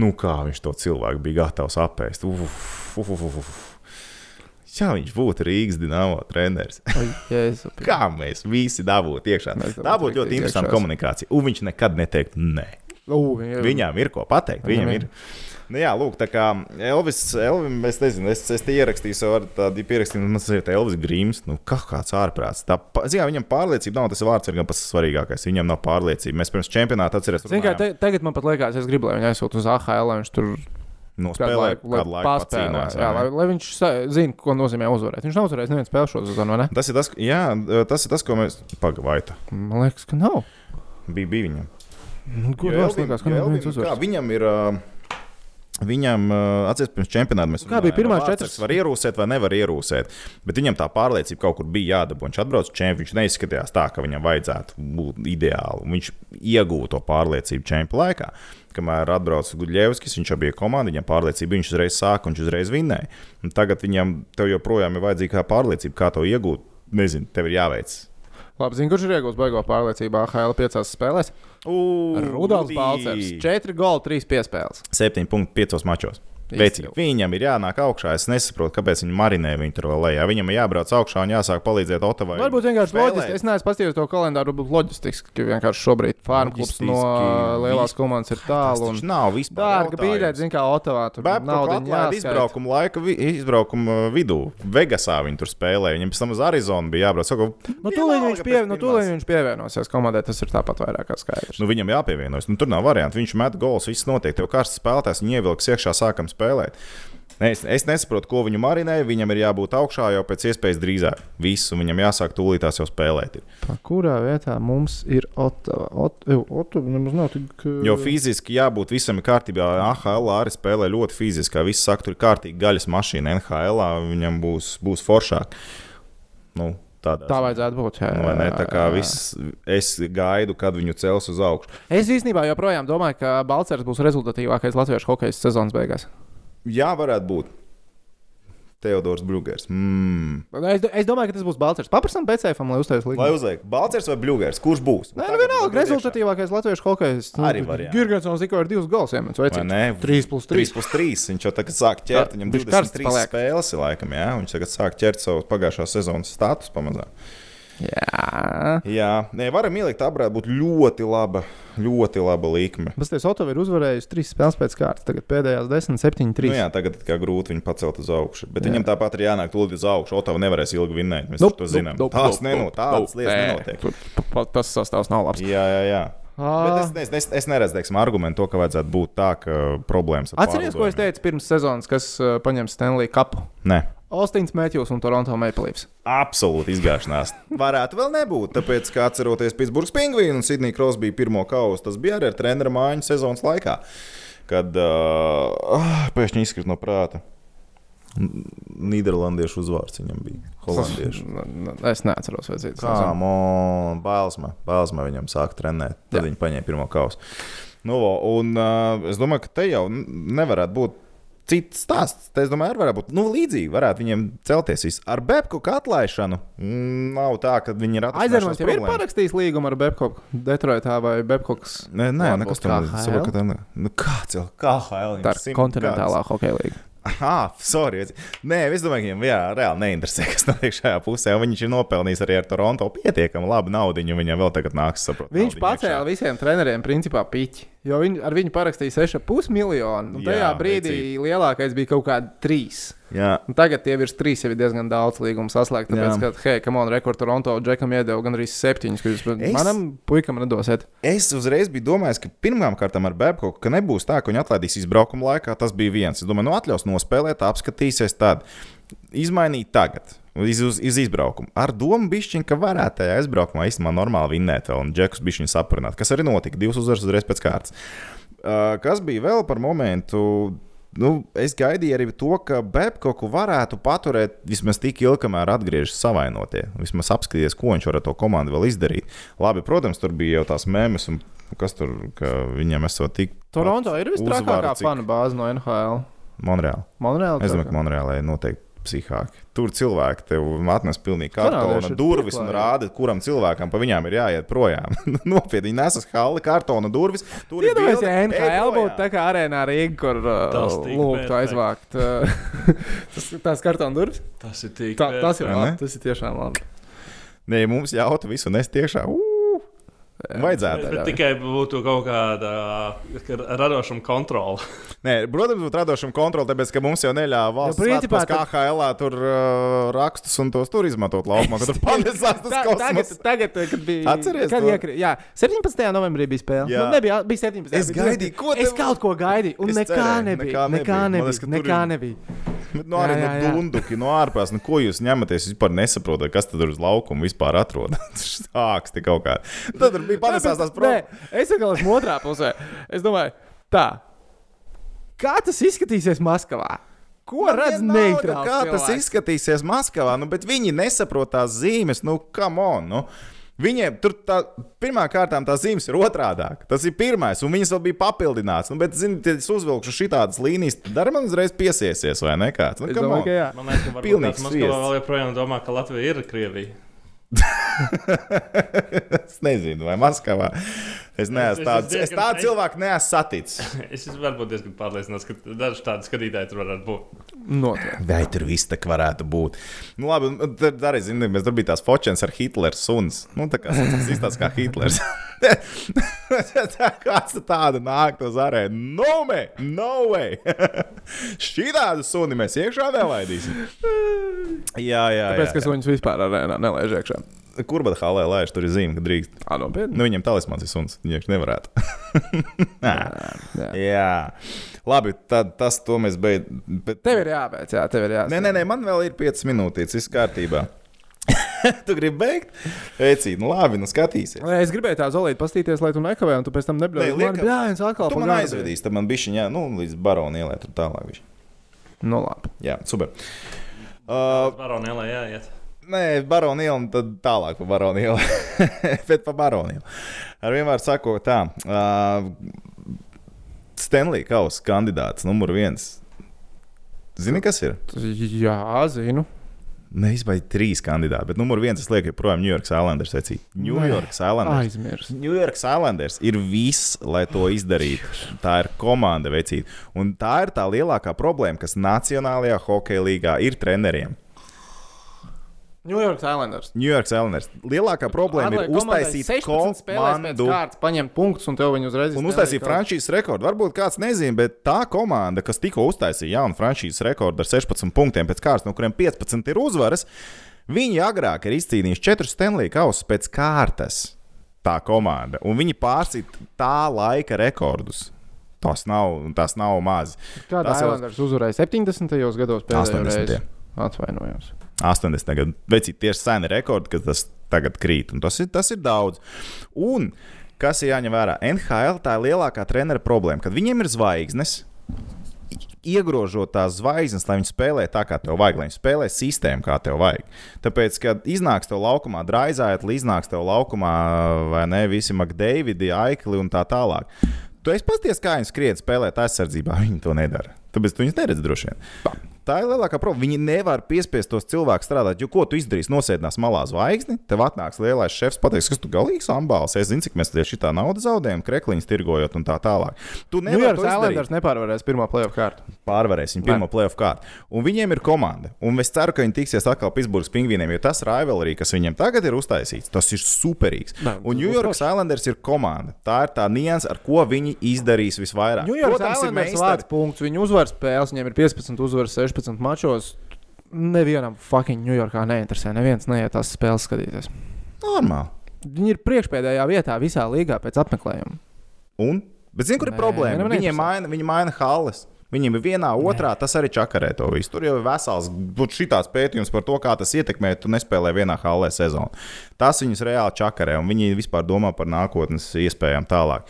nu kā viņš to cilvēku bija gatavs apēst. Uf, uf, uf, uf. Ja viņš būtu Rīgas dīnāmo treneris, kā mēs visi dabūtu iekšā? Tā būtu ļoti interesanta komunikācija. Un viņš nekad neteiktu nē. Viņa- Viņām ir ko pateikt. Viņam Viņam ir. Nu, jā, lūk, tā kā Elvis, Elvis es nezinu, es, es te ierakstīju savu tādu pierakstījumu, man tas ir Elvis Grims, nu, kā kāds ārprāts. Tā, zini, viņam pārliecība nav tas vārds, ir gan pats svarīgākais. Viņam nav pārliecība. Mēs pirms čempionāta atcerēsimies, te, tagad man pat liekas, es gribu, lai viņi aizsūtu uz AHL, lai viņš tur no kādu spēlē, laiku, lai paspēlē. pacīnās. Jā, lai, lai viņš zina, ko nozīmē uzvarēt. Viņš nav uzvarējis nevienu spēli šo sezonu, vai ne? Tas ir tas, jā, tas ir tas, ko mēs pagaidām. Man liekas, ka nav. Bija, bija viņam. Nu, Ko liekas, ka jo nav Elvim, neviens kā, uzvarējis? viņam ir. ā, Viņam, atcerieties, pirms čempionāta mēs bija runājām, pirmās vai četras? Var ierūsēt vai nevar ierūsēt. Bet viņam tā pārliecība kaut kur bija jādabū. Viņš atbrauc uz čempionu. Viņš neizskatījās tā, ka viņam vajadzētu būt ideāli. Viņš iegūta to pārliecību čempionu laikā. Kamēr atbrauca Gudļevskis, viņš jau bija komanda, viņam pārliecība, viņš uzreiz sāka un viņš uzreiz vinnēja. Un tagad viņam joprojām ir vajadzīga pārliecība, kā to iegūt. Nezinu, tev ir jāveic. Labi, zinu, kurš ir iegūts baigo pārliecību AHL piecās spēlēs. Rudolf Balcers. 4 goli, 3 piespēles. 7,5 mačos. Veicīgi. Viņam ir jānāk augšā. Es nesaprotu, kāpēc viņi marinē viņu tur vēl lejā. Viņam ir jābrauc augšā un jāsāk palīdzēt Otavai. Varbūt vienkārši loģiski. Es neesmu paskatījies to kalendāru, varbūt loģistiski, ka vienkārši šobrīd farm klubs no lielās komandas ir tālu. Un... nav vispār. Dārga biļete, zina, kā Otavā. Tur Babcock nauda atlaida izbraukuma laika, vi, izbraukuma vidū. Vegasā viņi tur spēlēja. Viņam pēc tam uz Arizonu bija jābrauc. Saka, Nu, tūlīt viņš, pie, nu, tūlīt viņš pievienosies komandai. Tas ir tāpat vairāk kā skaidrs. Nu, viņam jāpievienojas. Nu, tur nav variantu. Viņš met gols, viss notiek. Tev karsts spēlētājs, viņa ievilks iekšā, sākam spēlēt. Es, es nesaprotu, ko viņu marinē. Viņam ir jābūt augšā jau pēc iespējas drīzāk. Visu viņam jāsāk tūlītās jau spēlēt. Ir. Pa kurā vietā mums ir Otava? Ot, Otava nemaz nav tik. uh, Jo fiziski jābūt visam kārtībā. AHL arī spēlē ļoti fiziski. kā Viss saka, tur ir kārtīgi gaļas mašīna. NHL viņam būs, būs foršāk. Nu, tādā Tā vajadzētu būt. Jā, Nu, vai ne? Tā kā jā. viss, es gaidu, kad viņu cels uz augšu. Es īstenībā joprojām domāju, ka Balčers būs rezultatīvākais latviešu hokeja sezonas beigās. Jā, varētu būt. Teodors Brūgers. Mm. Es, es domāju, ka tas būs Balčers. Paprasam BCFam, lai uztaisītu Lai līgumu. uzliek, Balčers vai Brūgers? Kurš būs? Nē, nu vienalga, rezultatīvākais latviešu hokejs. Arī variants. Girgensons tikko ir divus gols iemetis. Vai ne? 3 plus 3. 3 plus 3. Viņš jau tagad sāk ķert. Viņam viņš karsts 23 paliek. spēles laikam, jā. Viņš tagad sāk ķert savu pagājušā sezonas status pamazām. Jā. Jā, nē, varam ielikt, tā varētu būt ļoti laba, ļoti laba likme. Basties Otava ir uzvarējis trīs spēles pēc kārtas. Tagad pēdējās 10, 7, 3. Nu, jā, tagad kā grūti viņu pacelt uz augšu. Bet Jā. viņam tāpat ir jānāk tūlīt uz augšu. Otava nevarēs ilgi vinnēt. Mēs nu, to zinām. nu, Tās nu, neno, nu, tādas lietas nenotiek. Tas sastāvs nav labs. Jā, jā, jā. Bet Ah. es, es, es, es neredzu, teiksim, argumentu, to, ka vajadzētu būt tā, ka problēmas ar Atcerieties, ko es teicu pirms sezonas, kas uh, paņem Stanley Cupu? Nē. Austins Mēķis un Toronto Maple Leafs. Absolūti izgāšanās. Varētu vēl nebūt, tāpēc, kā atceroties Pitsburgas pingvīnu un Sidnija Krosbija pirmo kausu, tas bija arī ar treneru mājiņu sezonas laikā, kad uh, pēkšņi izkrīt no prāta. Nīderlandiešu uzvārds viņam bija. Holandiešu. N- n- Es neatceros, vai cits. Kā man Bālsma, Bālsma viņam sāka trenēt. Tad Jā. viņi paņēma pirmo kausu. Nu, un uh, es domāju, ka te jau nevarētu būt. Cits stāsts, te, es domāju, arī varētu būt nu, līdzīgi. Varētu viņiem celties viss. Ar Bebku atlaišanu mm, nav tā, ka viņi ir Aizermans jau ir parakstījis līgumu ar Babcock. Detroitā vai Babcocks. Nē, nē, nekas KHL? saprotu, ka Nu, kāds jau KHL? Tā ir kontinentālā hokeja līnija. Ah, sorry. Nē, es domāju, ka viņam jā, reāli neinteresē, kas notiek šajā pusē. Viņš ir nopelnījis arī ar Toronto pietiekami labu naudu. Viņam vēl tagad nāks saprot. Viņš pacēla visiem treneriem principā piķi. Jo viņi, ar viņu parakstīja 6,5 miljonu. Un tajā Jā, brīdī vecīt. lielākais bija kaut kādi 3. Jā. Un tagad tie virs 3 jau ir diezgan daudz līgumu saslēgt. Tāpēc, Jā. ka, hei, kam on, rekord Toronto Džekam iedeva gan arī 7, ka jūs Es- manam puikam nedosiet. Es uzreiz biju domājis, ka pirmām kārtām ar Babkoku ka nebūs tā, ka viņi atlaidīs izbraukuma laikā. Tas bija viens. Es domāju, nu atļaus nospēlēt, apskatīsies tādu. Izmainīt tagad. Iz, uz, iz izbraukumu. Ar domu bišķiņu, ka varētu tajā aizbraukumā īstenībā normāli vinnēt, vēl, un Džekus bišķiņu saprināt, kas arī notika. Divas uzvaras uzreiz pēc kārtas. Uh, kas bija vēl par momentu? Nu, es gaidīju arī to, ka Babkoku varētu paturēt vismaz tik ilgi, kamēr atgriežas savainotie. Vismaz apskatīties, ko viņš var ar to komandu vēl izdarīt. Labi, protams, tur bija jau tās mēmas, un kas tur, ka viņam esot tik. Toronto ir visstrakākā cik- fanu bāze no NHL. Monreāli. Monreāli. Es domāju, ka Monreālē ir noteikti psihāki. Tur cilvēki tev atnes pilnīgi kartona durvis un rāda, kuram cilvēkam pa viņām ir jāiet projām. Nopietni, viņi nesas halli, kartona durvis. Tur ir Iedomājieties, bilde, ja NHL būtu tā kā arēnā Rīga, kur uh, lūgtu aizvākt. Uh, tas, tās kartona durvis. Tas ir tik. Tā, tas ir labi. Tas ir tiešām labi. Nē, mums jauta visu nes tiešā. Ū! Vajadzētu. Bet, bet tikai būtu kaut kāda radošuma kontrole. Nē, protams, būtu radošam kontroli, tāpēc, ka mums jau neļāva valsts Nu, principā tad- KHL tur uh, rakstus un tos tur izmantot laukumā, kad tur panesās tas tagad, kosmos. tagad, kad bija. Atceries kad to? iekri, jā, 17. novembrī bija spēle. Jā. Nu, nebija, bija 17. Es gaidīju, ko Es kaut ko gaidīju, un nekā nebija. nekā nebija. Man nebija. liekas, ka tur Nekā nebija. Bet, nu, arī Jā, jā, no jā. dunduki, no ārpus, nu, ko jūs ņematies, jūs vispār nesaprotat, kas tur uz laukuma vispār atrodas. Sāksti kaut kā. Tad tur bija panesās tās problēmas. es atkal esmu otrā pusē. Es domāju, tā. Kā tas izskatīsies Maskavā? Ko redz neitrāls? Kā tas cilvēks? izskatīsies Maskavā? Nu, bet viņi nesaprot tās zīmes, nu, come on! Nu. Viņiem tur tā, pirmā kārtā tās zīmes ir otrādāk. Tas ir pirmais, un viņas vēl bija papildināts. Nu, bet, zini, ja es uzvilkšu šādas līnijas, tad arī man uzreiz piesiesies, vai ne? Kāds? Nu, domāju, ka jā. Man liekas, ka varbūt Maskavā sviests. vēl joprojām domā, ka Latvija ir Krievija. es nezinu, vai Maskavā. Es neesmu es tāds, es diezgan- tādu cilvēku neesmu saticis. Es esmu varbūt diezgan pārliecināts, ka daži tādi skatītāji tur varētu būt. Noteikti. Vai tur viss tā varētu būt? Nu, labi, un tad arī zinām, mēs tur bija tās fočens ar Hitlera suns. Nu, tā kā tas izstāsta kā Hitlers. Tā Kāds tad tāda nāk uz arēnu? No, me, no way! Šī tādu suni mēs iekšā nelaidīsim. Jā, jā, Tāpēc, jā. ka viņus vispār arēnā nelaiž iekšā. Jā. Kur bet halē laiž, tur ir zīme, ka drīkst. Ā, nopietni. Nu, viņam talismans ir suns, viņš nevarētu. Nā. Jā. jā. Labi, tad tas to mēs beidzam. Bet... Tev ir jābeidz, jā, tev ir jābeidz. Nē, nē, nē, man vēl ir 5 minūtes, viss kārtībā. tu gribi beigt? Eci, nu labi, nu skatīsies. Nē, Es gribēju tā zolīt, pastīties, lai tu nekavēji, un tu pēc tam Nē, nebļauj. liekam, Jā, viens atkal Tu man aizvedīsi, tad man bija viņa, nu, līdz barona ielai tur tālāk. Bišķi. Nu, labi. Jā, super. Uh, Baronēlē jāiet. Nē, barona iela, un tad tālāk pa barona ielu. Bet pa barona ielu. Ar vienmēr sakot tā. Uh, Stanley Kausa kandidāts numur viens. Zini, kas ir? Jā, zinu. Neizbai trīs kandidāti, bet numur viens es lieku joprojām New York Islanders. New York Islanders. Aizmirst. New York Islanders ir viss, lai to izdarītu. Tā ir komanda, vecīt. Un tā ir tā lielākā problēma, kas Nacionālajā hokeja līgā ir treneriem. New York Islanders. New York Islanders. Lielākā problēma Atliek ir uztaisīt 16 spēlēs pēc komandu. kārtas, paņemt punktus, un tev viņi uzreiz Un uztaisīja frančīzes rekordu. Varbūt kāds nezina, bet tā komanda, kas tikko uztaisīja jaunu frančīzes rekordu ar 16 punktiem pēc kārtas, no kuriem 15 ir uzvaras, viņi agrāk ir izcīnījuši 4 Stanley kausus pēc kārtas. Tā komanda. Un viņi pārsita tā laika rekordus. Tas nav, tas nav maz. Kāda Tas jau- Islanders uzvarēja 70. gados pēdējo 80. reizi? Atvainojos. 80 gadu. Veci, tieši seni rekordi, kas tas tagad krīt. Tas ir, tas ir daudz. Un kas ir jāņem vērā? NHL tā ir lielākā trenera problēma, kad viņiem ir zvaigznes. Iegrožot tās zvaigznes, lai viņi spēlē tā, kā tev vajag, lai viņi spēlē sistēmu, kā tev vajag. Tāpēc, kad iznāks tev laukumā draizājot, iznāks tev laukumā vai ne visi McDavidi, Aikli un tā tālāk. Tu esi pasties, kā viņi skrien spēlēt aizsardzībā. Viņi to nedara. Tāpēc tu viņus neredzi droši vien. Tā ir lielākā problēma. Viņi nevar piespiest tos cilvēkus strādāt. Jo ko tu izdarīsi? Nosēdinās malā zvaigzni, tev atnāks lielais šefs, pateiks, kas tu galīgs ambāls. Es zinu, cik mēs tieši tā naudu zaudējam, krekliņus tirgojot un tā tālāk. Tu nevari to izdarīt. Islanders nepārvarēs pirmo playoff kārtu. Pārvarēs viņu pirmo playoff kārtu. Un viņiem ir komanda. Un es ceru, ka viņi tiksies atkal Pitsburgas pingvīniem, jo tas rivalry, kas viņiem tagad ir uztaisīts, tas ir superīgs. Nē, Un New York Islanders ir komanda. Tā ir tā nianses, ar ko viņi izdarīs visvairāk. Ņujorkas Protams, ir Islanders meistari. vārds punkts. Viņi uzvar spēles, viņiem ir 15 uzvaras 16 mačos. Nevienam fucking Ņujorkā neinteresē. Neviens neiet tās spēles skatīties. Normāli. Viņi ir priekšpēdējā vietā visā līgā pēc apmeklējuma. Un? Bet zini, kur ir Nē, problēma? neinteresē. maina, viņi maina halles. Viņiem ir vienā, otrā, tas arī čakarē to visu. Tur jau ir vesels, šitāds pētījums par to, kā tas ietekmē, tu nespēlē vienā hallē sezonu. Tas viņus reāli čakarē, un viņi vispār domā par nākotnes iespējām tālāk.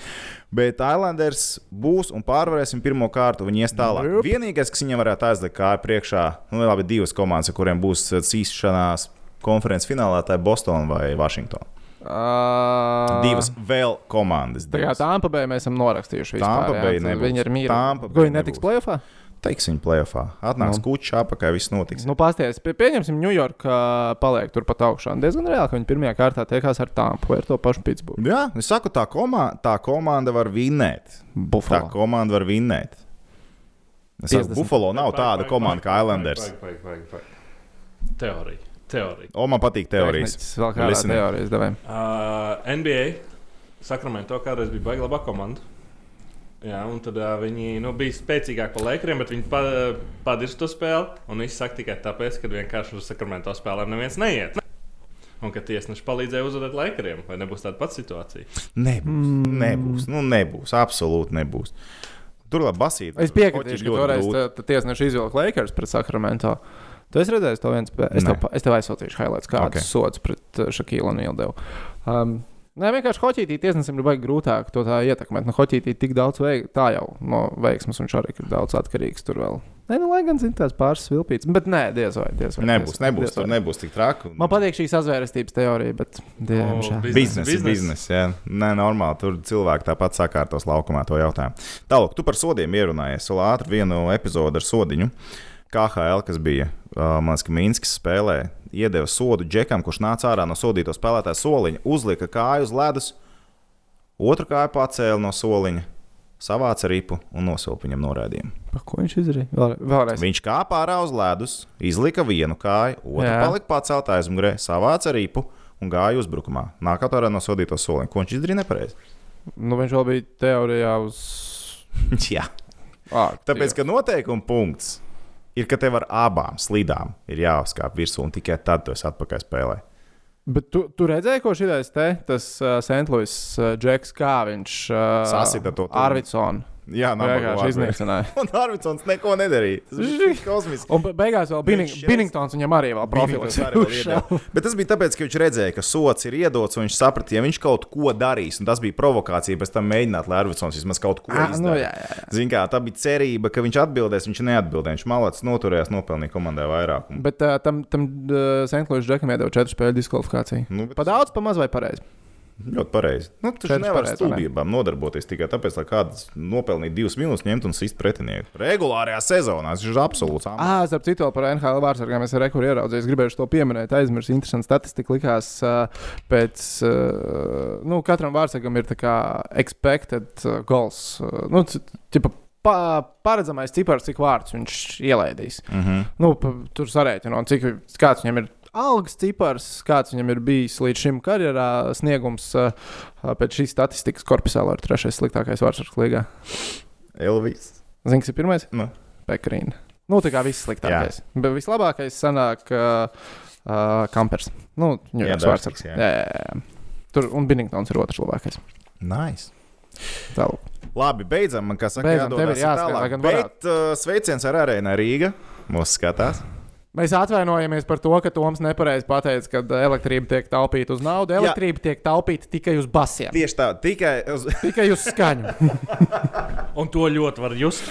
Bet Islanders būs un pārvarēsim pirmo kārtu, viņi ies tālāk. Jup. Vienīgais, kas viņiem varētu aizlikt, kā ir priekšā, nu, labi, divas komandas, kuriem būs cīņšanās konferences finālā, tā ir Boston vai Washington. Uh, Divas vēl komandas. Tā kā divas. Tampa Bay mēs esam norakstījuši. Tampa Bay nebūs. Viņi ir mīļi. Tampa Ko Bay viņi netiks nebūs. playoffā? Teiksim, plēsoņā. Atnāks Nu. no. kuģis apakā, viss notiks. Nu, pasties, pie, pieņemsim, New York uh, paliek turpat augšā. Diezgan reāli, ka viņi pirmajā kārtā tiekās ar Tampu vai ar to pašu Pitsburgu. Jā, es saku, tā, komā, tā komanda var vinnēt. Tā Buffalo. komanda var vinnēt. Es saku, 50. Buffalo nav tāda komanda kā Islanders. Teorija. Teorija. O, man patīk teorijas. Vēl Listening. teorijas devējā. Uh, NBA Sakramento kādreiz bija baigta laba komanda. Jā, un tad uh, viņi nu, bija spēcīgāki par Lakeriem, bet viņi pa, padirst to spēli. Un viss saka tikai tāpēc, ka vienkārši uz Sakramento spēlēm neviens neiet. Un ka tiesneši palīdzēja uzvarēt Lakeriem. Vai nebūs tāda pati situācija? Nebūs. Mm. Nebūs. Nu, nebūs. Absolūti nebūs. Tur labi basīt. Es piekritīšu, ka toreiz tiesneši izvilka Lakers pret Sakramento. Tu esi redzējis to viens. Es, tev es tev aizsūtīšu highlights, kāds Ok. okay. sods pret uh, Šakilu un Ildevu. Um, Nē, vienkārši hoķītī tiesnesim ir baigi grūtāk to tā ietekmēt. Nu, hoķītī tik daudz veik, tā jau no veiksmas un šādi ir daudz atkarīgs tur vēl. Nē, nu, lai gan zina tās pāris vilpītas, bet nē, diez vai. Diez vai Nebūs, diez nebūs, diez tur vai. nebūs tik traki. Man patīk šī sazvērestības teorija, bet diemžēl. biz- Biznesa biznesa. Jā, Nē, normāli. Tur cilvēki tāpat sakārtos laukumā to jautājumu. Tālāk, tu par sodiem ierunājies. Vēl ātri vienu epizodi ar sodiņu. KHL, kas bija uh, Mans Minskis spēlē, iedeva sodu džekam, kurš nāca ārā no sodīto spēlētāja soliņa, uzlika kāju uz ledus, otru kāju pacēla no soliņa, savāca ripu un nosilpa viņam norādījumu. Pa Ko viņš izdarīja? Vēl, vēlreiz. Viņš kāpā ārā uz ledus, izlika vienu kāju, otru Jā. palika pacelt aizmugurē, savāca ripu un gāja uzbrukumā. Nākamā ārā no sodīto soliņa. Ko viņš izdarīja nepareizi? Nu, viņš vēl bija teorijā uz. Jā. Ā, Tāpēc, ka noteikuma punkts ir, ka tev ar abām slīdām ir jāuzkāp virsū, un tikai tad tu esi atpakaļ spēlē. Bet tu, tu redzēji, ko šis te, tas uh, Sentlūis uh, Džeks, kā viņš uh, Sasita to. Arvidsonu. Jā, nav Vienkārši iznīcināja. Un Arvidsons neko nedarīja. Tas bija kosmiski. Un be- beigās vēl Bining, Binningtons viņam arī vēl iedeva. Bet tas bija tāpēc, ka viņš redzēja, ka sots ir iedots, un viņš saprata, ja viņš kaut ko darīs, un tas bija provokācija pēc tam mēģināt, lai Arvidsons vismaz kaut ko Ah, nu, izdarītu. jā, jā, jā. Zin kā, tā bija cerība, ka viņš atbildēs, viņš neatbildēja. Viņš malāts noturējās, nopelnīja komandai vairāk. Bet uh, tam, tam uh, Sentlūis Džekam iedeva četru spēļu diskvalifikāciju. nu, bet Pa daudz, pa maz vai pareizi? Ļoti pareizi. Nu, tu Četras nevari ar vai ne? stulbībām nodarboties tikai tāpēc, lai kāds nopelnītu divas minūtes, ņemt un sist pretinieku. Regulārajā sezonā tas ir absolūts. Ah, starp citu, vēl par NHL vārdsargām es rekur ieraudzīju. Es gribēju to pieminēt, aizmirsu. Interesanti statistika likās pēc, nu, katram vārdsargam ir tā kā expected goals. Nu, tipa, pa, paredzamais cipars, cik vārdus viņš ielaidīs. Mm -hmm. Nu, pa, tur sarēķinot, cik kāds viņam ir algas cipars, kāds viņam ir bijis līdz šim karjerā sniegums. Uh, pēc šīs statistikas korpusā ir trešais sliktākais vārdsargs līgā. Elvis. Zini, kas ir pirmais? Nu. Pekarīna. Nu, tā kā viss sliktākais. Jā. Bet vislabākais sanāk uh, uh, kampers. Nu, Jā, Dārskis, vārdsargs. jā. Jā, jā, jā. Tur un Binningtons ir otrs labākais. Nice. Tālāk. Labi, beidzam. Man kā saka, Beidzam, jādodas tālāk. Bet uh, sveiciens ar arēnu Rīga. Mūsu skatās. Mēs atvainojamies par to, ka Toms nepareizi pateica, ka elektrība tiek taupīta uz naudu. Elektrība Jā. tiek taupīta tikai uz basiem, Tieši tā, tikai uz. tikai uz skaņu. Un to ļoti var just.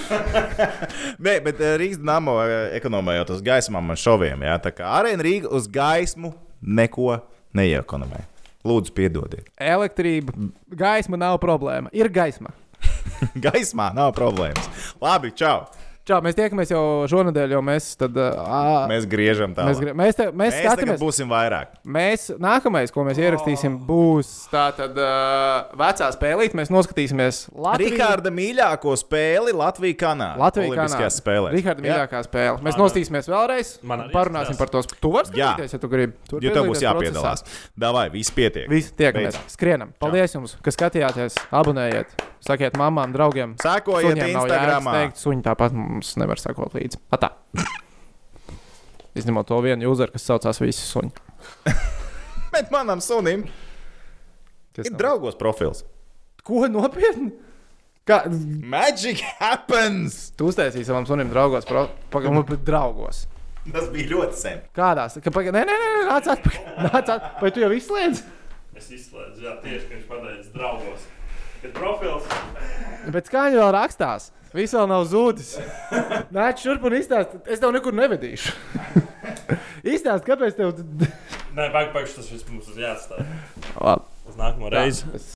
Nē, bet uh, Rīgas dīnāmo ekonomējot uz gaismām un šoviem. Jā, tā kā arēna Rīga uz gaismu neko neiekonomē. Lūdzu, piedodiet. Elektrība, gaisma nav problēma. Ir gaisma. Gaismā nav problēmas. Labi, čau! Čau, mēs tiekamies jau šonadēļ, jo mēs tad. Uh, Mēs griežam tā. mēs, gri- mēs, te, mēs, Mēs skatāmies. būsim vairāk. Mēs nākamais, ko mēs ierakstīsim, būs tātad uh, vecā spēlīte. Mēs noskatīsimies Latvijas Rikārda mīļāko spēli Latvijas-Kanādā. Latvijas Olimpiskajās spēlēs. Riharda Jā. mīļākā spēle. Mēs Man- noskatīsimies vēlreiz. Parunāsim par to. Tu vari Jā. skatīties, ja tu gribi. Tu vari Jo tev būs jāpiedalās. Davai, viss pietiek. Visi tiekamies, Beidzam. skrienam. Paldies jums, ka skatījāties, abonējiet, sakiet mamām, draugiem. Sekojiet Suņiem jēgas Teikt, suņi tāpat mums nevar sekot līdzi. Atā. Izņemot to vienu uzeru, kas saucās visi suņi. Bet manam sunim Kas ir nav? draugos profils. Ko nopietni? Kā, Magic happens! tu uztaisīji savam sunim draugos, pro, pagaidām, draugos. Tas bija ļoti sen. Kādās? Ka, paga, nē, nē, nē, nāc atpakaļ. Nāc atpakaļ. Vai tu jau izslēdz? Es izslēdzu, jā, tieši viņš pateica, draugos. Ir profils. Bet kā viņi vēl rakstās? Viss vēl nav zudis. Nāc šurp un izstāst. Es tev nekur nevedīšu. Izstāst, kāpēc tev. Nē, pagaidi, tas viss mums ir jāatstāj. Labi. Uz nākamo reizi.